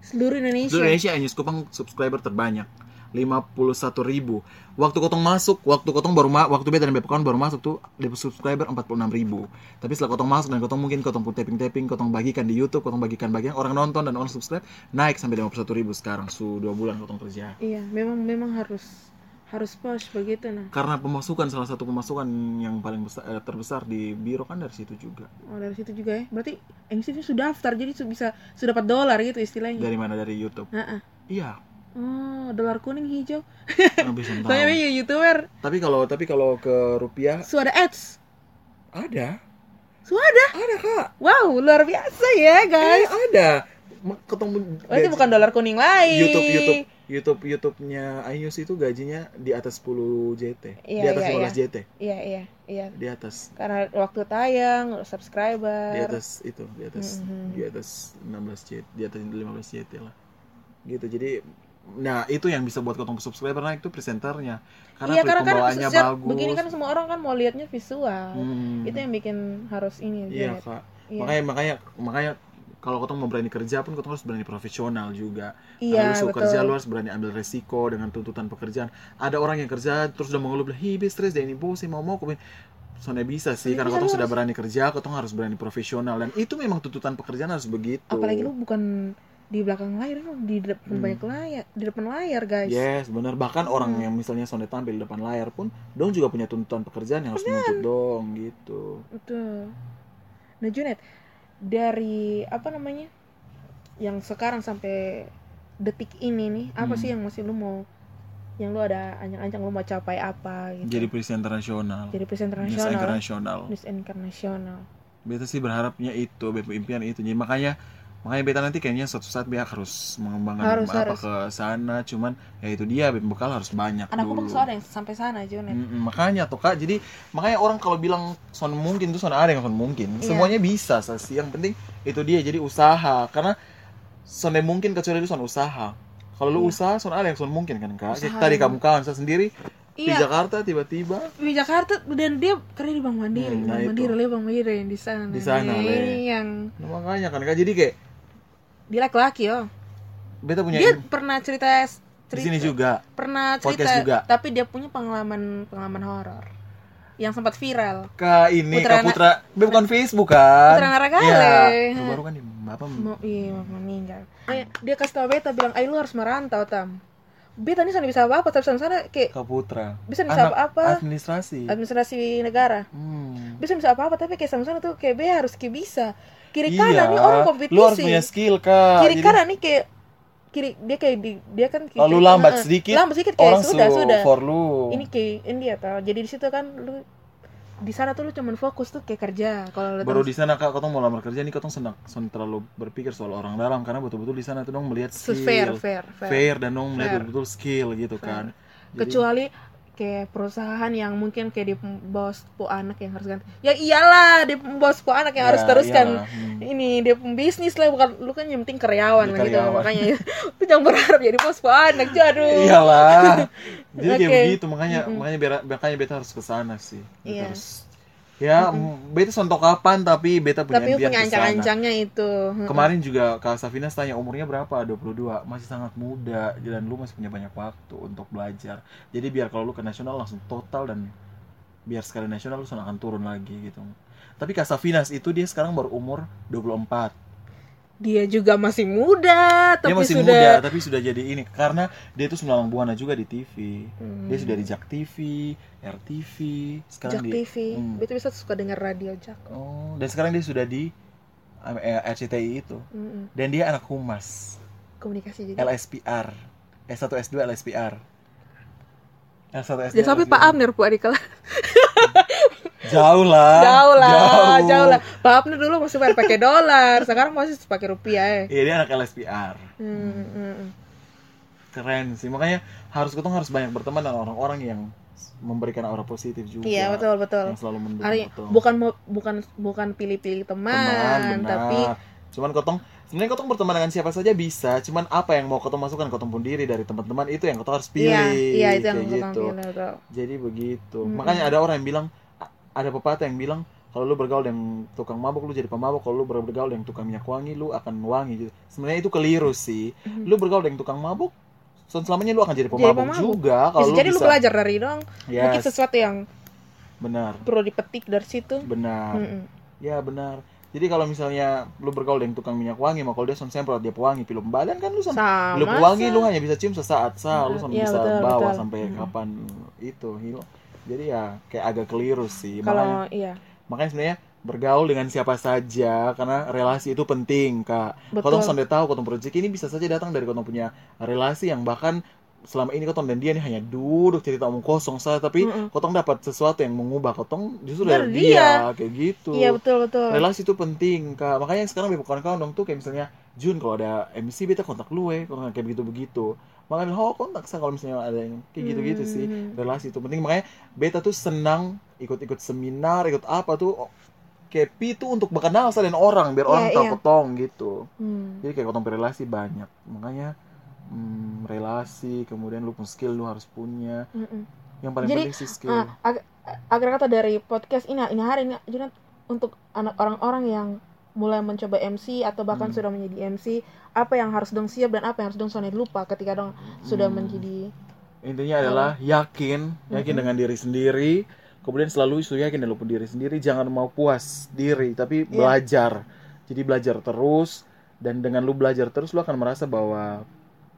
seluruh Indonesia Seluruh Indonesia Anyus Kupang subscriber terbanyak. 51 ribu Waktu kotong masuk, waktu kotong baru ma waktu beta dan Bepkon baru masuk tuh di subscriber 46 ribu Tapi setelah kotong masuk dan kotong mungkin kotong pun tapping-tapping, kotong bagikan di YouTube, kotong bagikan bagian orang nonton dan orang subscribe naik sampai 51 ribu sekarang. Su dua bulan kotong kerja. iya memang memang harus harus push begitu nah Karena pemasukan salah satu pemasukan yang paling besar, eh, terbesar di biro kan dari situ juga. oh dari situ juga ya berarti NCV sudah daftar jadi su- bisa sudah dapat dolar gitu istilahnya Dari mana dari YouTube? Heeh. Iya, oh dolar kuning hijau tahu. soalnya dia youtuber Tapi kalau tapi kalau ke rupiah su ada ads ada, su ada ada kak. wow luar biasa ya Eh, guys ada. Ma- Ketemu berarti gaji- bukan dolar kuning lain YouTube YouTube YouTube YouTube-nya iNews itu gajinya di atas 10 JT, di Iya, atas iya, 15 JT, iya iya iya di atas karena waktu tayang subscriber di atas itu, di atas Mhm. di atas 16 JT, di atas 15 JT lah. Gitu. Jadi nah itu yang bisa buat ketemu subscriber naik itu presenternya karena iya karena kan bagus. begini kan semua orang kan mau lihatnya visual Hmm. itu yang bikin harus ini Iya kak. Iya. Makanya makanya makanya kalau ketemu mau berani kerja pun ketemu harus berani profesional juga. iya suka betul kerja lu harus berani ambil resiko dengan tuntutan pekerjaan. Ada orang yang kerja terus udah mengeluh bilang, "Hi, be stres deh ini bos, mau mau komen." Soalnya bisa sih, Soalnya karena lu sudah berani kerja, ketemu harus berani profesional dan itu memang tuntutan pekerjaan harus begitu. apalagi lu bukan di belakang layar di depan Hmm. banyak layar di depan layar guys Yes, benar. Bahkan orang Hmm. yang misalnya sonde tampil di depan layar pun, dong juga punya tuntutan pekerjaan yang harus menuntut dong gitu. betul nah Junet dari apa namanya yang sekarang sampai detik ini nih apa Hmm. sih yang masih lu mau yang lu ada ancang-ancang lu mau capai apa gitu Jadi presenter nasional, jadi presenter news nasional news anchor nasional Beta sih berharapnya itu, impian itu. Jadi makanya makanya beta nanti kayaknya suatu saat dia harus mengembangkan Harus, apa harus. ke sana. Cuman ya itu dia bekal harus banyak anakku dulu. bang ada yang sampai sana Junet makanya tuh kak, jadi makanya orang kalau bilang son mungkin tuh son ada yang son mungkin. Iya. Semuanya bisa sih. Yang penting itu dia jadi usaha. Karena son yang mungkin kecuali itu son usaha. Kalau lu Iya. usaha, son ada yang son mungkin kan kak. Usaha tadi yang- kamu kawan saya sendiri, di Iya. Jakarta tiba-tiba di Jakarta dan dia kerja di Bank Mandiri, Hmm, nah Bank. Mandiri, Le, Bank Mandiri di sana. Di sana, yang Nah, makanya kan Kak, jadi kayak dia laki-laki oh. beta punya Dia pernah cerita di cerita sini juga pernah cerita Podcast juga. tapi dia punya pengalaman pengalaman horor yang sempat viral. Kak ini Putra Kak Putra Be, bukan Facebook kan Putra Naragale. Iya baru kan di Bapak Mau iya mau meninggal. Dia, dia kasih tau beta bilang, "Ay lu harus merantau, Tam." Beta ini sana bisa apa-apa, tapi sana sana kayak Kak Putra Bisa bisa Anak apa-apa. administrasi administrasi negara. hmm. Bisa bisa apa-apa, tapi kayak sama sana tuh kayak be harus kayak bisa. Kiri Iya, kanan nih orang kompetisi. Lu harus punya skill kak. Kiri Jadi, kanan nih kayak kiri dia kayak di, dia kan kayak, Kalau lu lambat Heeh. sedikit lambat sedikit kayak Orang sudah su- sudah. for lu. Ini kayak ini dia tau jadi di situ kan lu di sana tuh lu cuman fokus tuh kayak kerja. Kalau lu Baru di sana kak, kau mau lamar kerja nih, kau tuh senang, senang terlalu berpikir soal orang dalam. Karena betul-betul di sana tuh dong melihat skill, fair fair fair, fair dan dong melihat Fair. betul-betul skill gitu kan. Jadi- kecuali kayak perusahaan yang mungkin kayak di bos po anak yang harus ganti ya iyalah di bos po anak yang harus Ya, teruskan iyalah, hmm. ini dia bisnis lah bukan lu kan yang penting karyawan lah gitu makanya lu jangan berharap jadi bos po anak jadu Iyalah. Jadi kayak Oke. begitu makanya makanya biar makanya beta harus ke sana sih. Beta Iya. harus ya beta sontok kapan tapi beta punya tapi punya ancang-ancangnya itu Kemarin juga Kak Safinas tanya umurnya berapa? 22. Masih sangat muda dan lu masih punya banyak waktu untuk belajar. Jadi biar kalau lu ke nasional langsung total dan biar sekali nasional lu akan turun lagi gitu. Tapi Kak Safinas itu dia sekarang baru umur 24. Dia juga masih muda tapi dia masih sudah muda tapi sudah jadi ini karena dia itu semalang buana juga di TV. Hmm. Dia sudah di Jak TV, RTV, sekarang Jak di TV Hmm. itu bisa suka dengar radio Jak Oh, dan sekarang dia sudah di eh, RCTI itu. Mm-mm. Dan dia anak humas. komunikasi jadi LSPR S1 S2 LSPR S1 S2 Jangan sampai Pak Amner Bu Adikala Jauh lah. Jauh lah jauh. lah. Pak Amner dulu masih pakai dolar. Sekarang masih pakai rupiah ya Iya dia anak LSPR Hmm, hmm, hmm. Keren sih. Makanya harus ketemu harus banyak berteman dengan orang-orang yang memberikan aura positif juga. Iya betul betul. Yang selalu mendukung Hari, betul. bukan bukan bukan pilih-pilih teman, teman benar. tapi Cuman kotong Sebenarnya kotong berteman dengan siapa saja bisa. Cuman apa yang mau kotong masukkan Kotong pun diri dari teman-teman. Itu yang kotong harus pilih. iya iya itu yang gitu. pilih betul. Jadi begitu. Mm-mm. Makanya ada orang yang bilang ada pepatah yang bilang kalau lu bergaul dengan tukang mabuk lu jadi pemabuk, kalau lu bergaul dengan tukang minyak wangi lu akan wangi gitu. Sebenarnya itu keliru sih. Mhm. Lu bergaul dengan tukang mabuk so- selamanya lu akan jadi Jadi pemabuk, pemabuk. juga kalau bisa lu jadi bisa. lu belajar dari dong mungkin Yes, sesuatu yang benar. perlu dipetik dari situ Benar. Mm-mm. Ya benar. Jadi kalau misalnya lu bergaul dengan tukang minyak wangi, mau kalau dia son semprot dia pewangi pilu badan kan lu sama lu pewangi sa- lu hanya bisa cium sesaat sah, lu son Iya, bisa betul, bawa betul. sampai Mm. kapan itu hilang. Jadi ya kayak agak keliru sih. Makanya kalau iya makanya sebenarnya bergaul dengan siapa saja karena relasi itu penting kak Betul. Kotong sampai tahu kotong rezeki ini bisa saja datang dari kotong punya relasi yang bahkan selama ini kotong dan dia nih hanya duduk cerita omong kosong saja tapi Mm-mm. kotong dapat sesuatu yang mengubah kotong justru Dari dia. dia. kayak gitu iya betul betul relasi itu penting kak makanya sekarang beberapa kawan-kawan dong tuh kayak misalnya Jun kalau ada MC beta kontak lu eh kayak begitu begitu makanya oh kontak kalau misalnya ada yang kayak gitu gitu sih Hmm. relasi itu penting makanya beta tuh senang ikut-ikut seminar ikut apa tuh oh, kayak pi tuh untuk berkenal sama orang biar Iya, orang tahu iya. ketong gitu Hmm. jadi kayak ketong relasi banyak makanya hmm, relasi kemudian lu pun skill lu harus punya Mm-mm. yang paling Jadi, penting sih skill Ah, ag- agar kata dari podcast ini ini hari ini Junat, untuk anak orang-orang yang mulai mencoba MC atau bahkan Hmm. sudah menjadi MC apa yang harus dong siap dan apa yang harus dong sonai lupa ketika dong sudah Hmm. menjadi intinya adalah yakin yakin Mm-mm. dengan diri sendiri kemudian selalu isu yakin dengan diri sendiri jangan mau puas diri tapi Iya. belajar jadi belajar terus dan dengan lu belajar terus lu akan merasa bahwa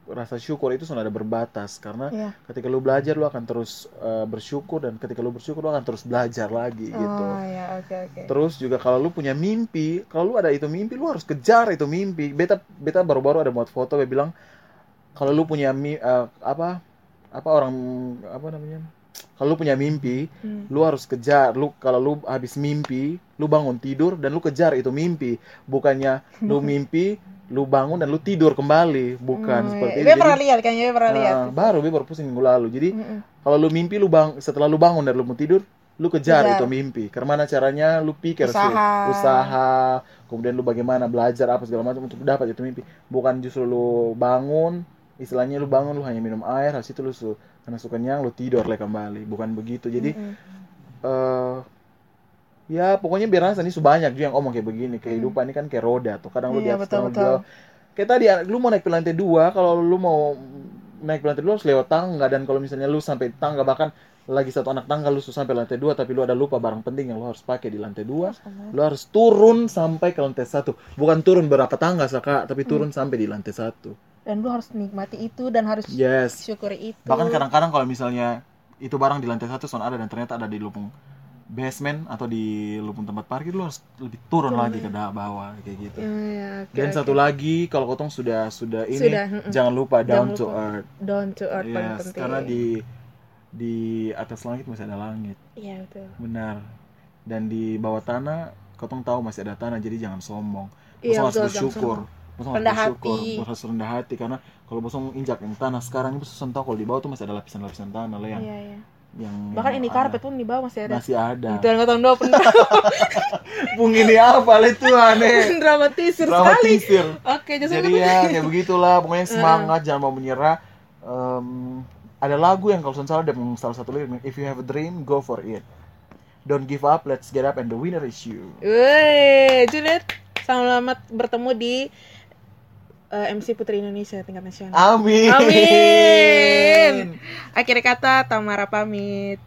rasa syukur itu sudah ada berbatas. Karena ya ketika lu belajar lu akan terus uh, bersyukur. Dan ketika lu bersyukur lu akan terus belajar lagi gitu. oh ya oke oke. Terus juga kalau lu punya mimpi kalau lu ada itu mimpi lu harus kejar itu mimpi. Beta beta baru-baru ada buat foto dia bilang kalau lu punya mi, uh, apa apa orang apa namanya kalau lu punya mimpi Hmm. lu harus kejar. Lu kalau lu habis mimpi lu bangun tidur dan lu kejar itu mimpi. Bukannya lu mimpi lu bangun dan lu tidur kembali bukan Hmm, seperti iya. itu Gue Jadi, pernah lihat kayaknya pernah lihat uh, baru gue baru pusing minggu lalu jadi Mm-mm. kalau lu mimpi lu bang setelah lu bangun dan lu mau tidur lu kejar, Kejar. itu mimpi karena caranya lu pikir sih Usaha. usaha kemudian lu bagaimana belajar apa segala macam untuk dapat itu mimpi bukan justru lu bangun istilahnya lu bangun lu hanya minum air habis itu lu su- karena suka kenyang lu tidur lagi kembali bukan begitu jadi Mm-mm. eh ya pokoknya biar rasa nih banyak juga yang ngomong kayak begini. Kehidupan ini kan kayak roda tuh. Kadang lu di Iya, atas betul, kadang lu di betul. kayak tadi lu mau naik ke lantai dua kalau lu mau naik ke lantai dua harus lewat tangga. Dan kalau misalnya lu sampai tangga bahkan lagi satu anak tangga lu susah sampai lantai dua tapi lu ada lupa barang penting yang lu harus pakai di lantai dua. Lu harus turun sampai ke lantai satu. Bukan turun berapa tangga saka tapi turun sampai di lantai satu. Dan lu harus nikmati itu dan harus yes. syukuri itu. Bahkan kadang-kadang kalau misalnya itu barang di lantai satu son ada dan ternyata ada di lubung basement atau di lubung tempat parkir lu harus lebih turun lagi ke da- bawah kayak gitu. Iya, oke, dan oke. satu lagi kalau kotong sudah sudah ini Sudah, jangan lupa down Jangan to lupa. earth. Down to earth paling yes penting. karena di di atas langit masih ada langit. Iya betul. Benar. Dan di bawah tanah kotong tahu masih ada tanah jadi jangan sombong. Iya, harus bersyukur. Bosong harus Rendah bersyukur. hati. Bosong harus rendah hati karena kalau bosong injak yang tanah sekarang ini bosong tahu kalau di bawah tuh masih ada lapisan-lapisan tanah lah yang iya iya yang bahkan ini karpet pun di bawah masih ada. Masih ada. Itu yang kau dua pernah. Bung ini apa? Itu aneh. Dramatisir sekali. Dramatisir. Oke jadi ya kayak begitulah. Pokoknya semangat jangan mau menyerah. Em, ada lagu yang kalau salah ada salah satu lirik if you have a dream go for it. Don't give up let's get up and the winner is you. Wih, Juliet, selamat bertemu di eh, MC Putri Indonesia tingkat nasional. amin Amin. Akhir kata Tamara pamit.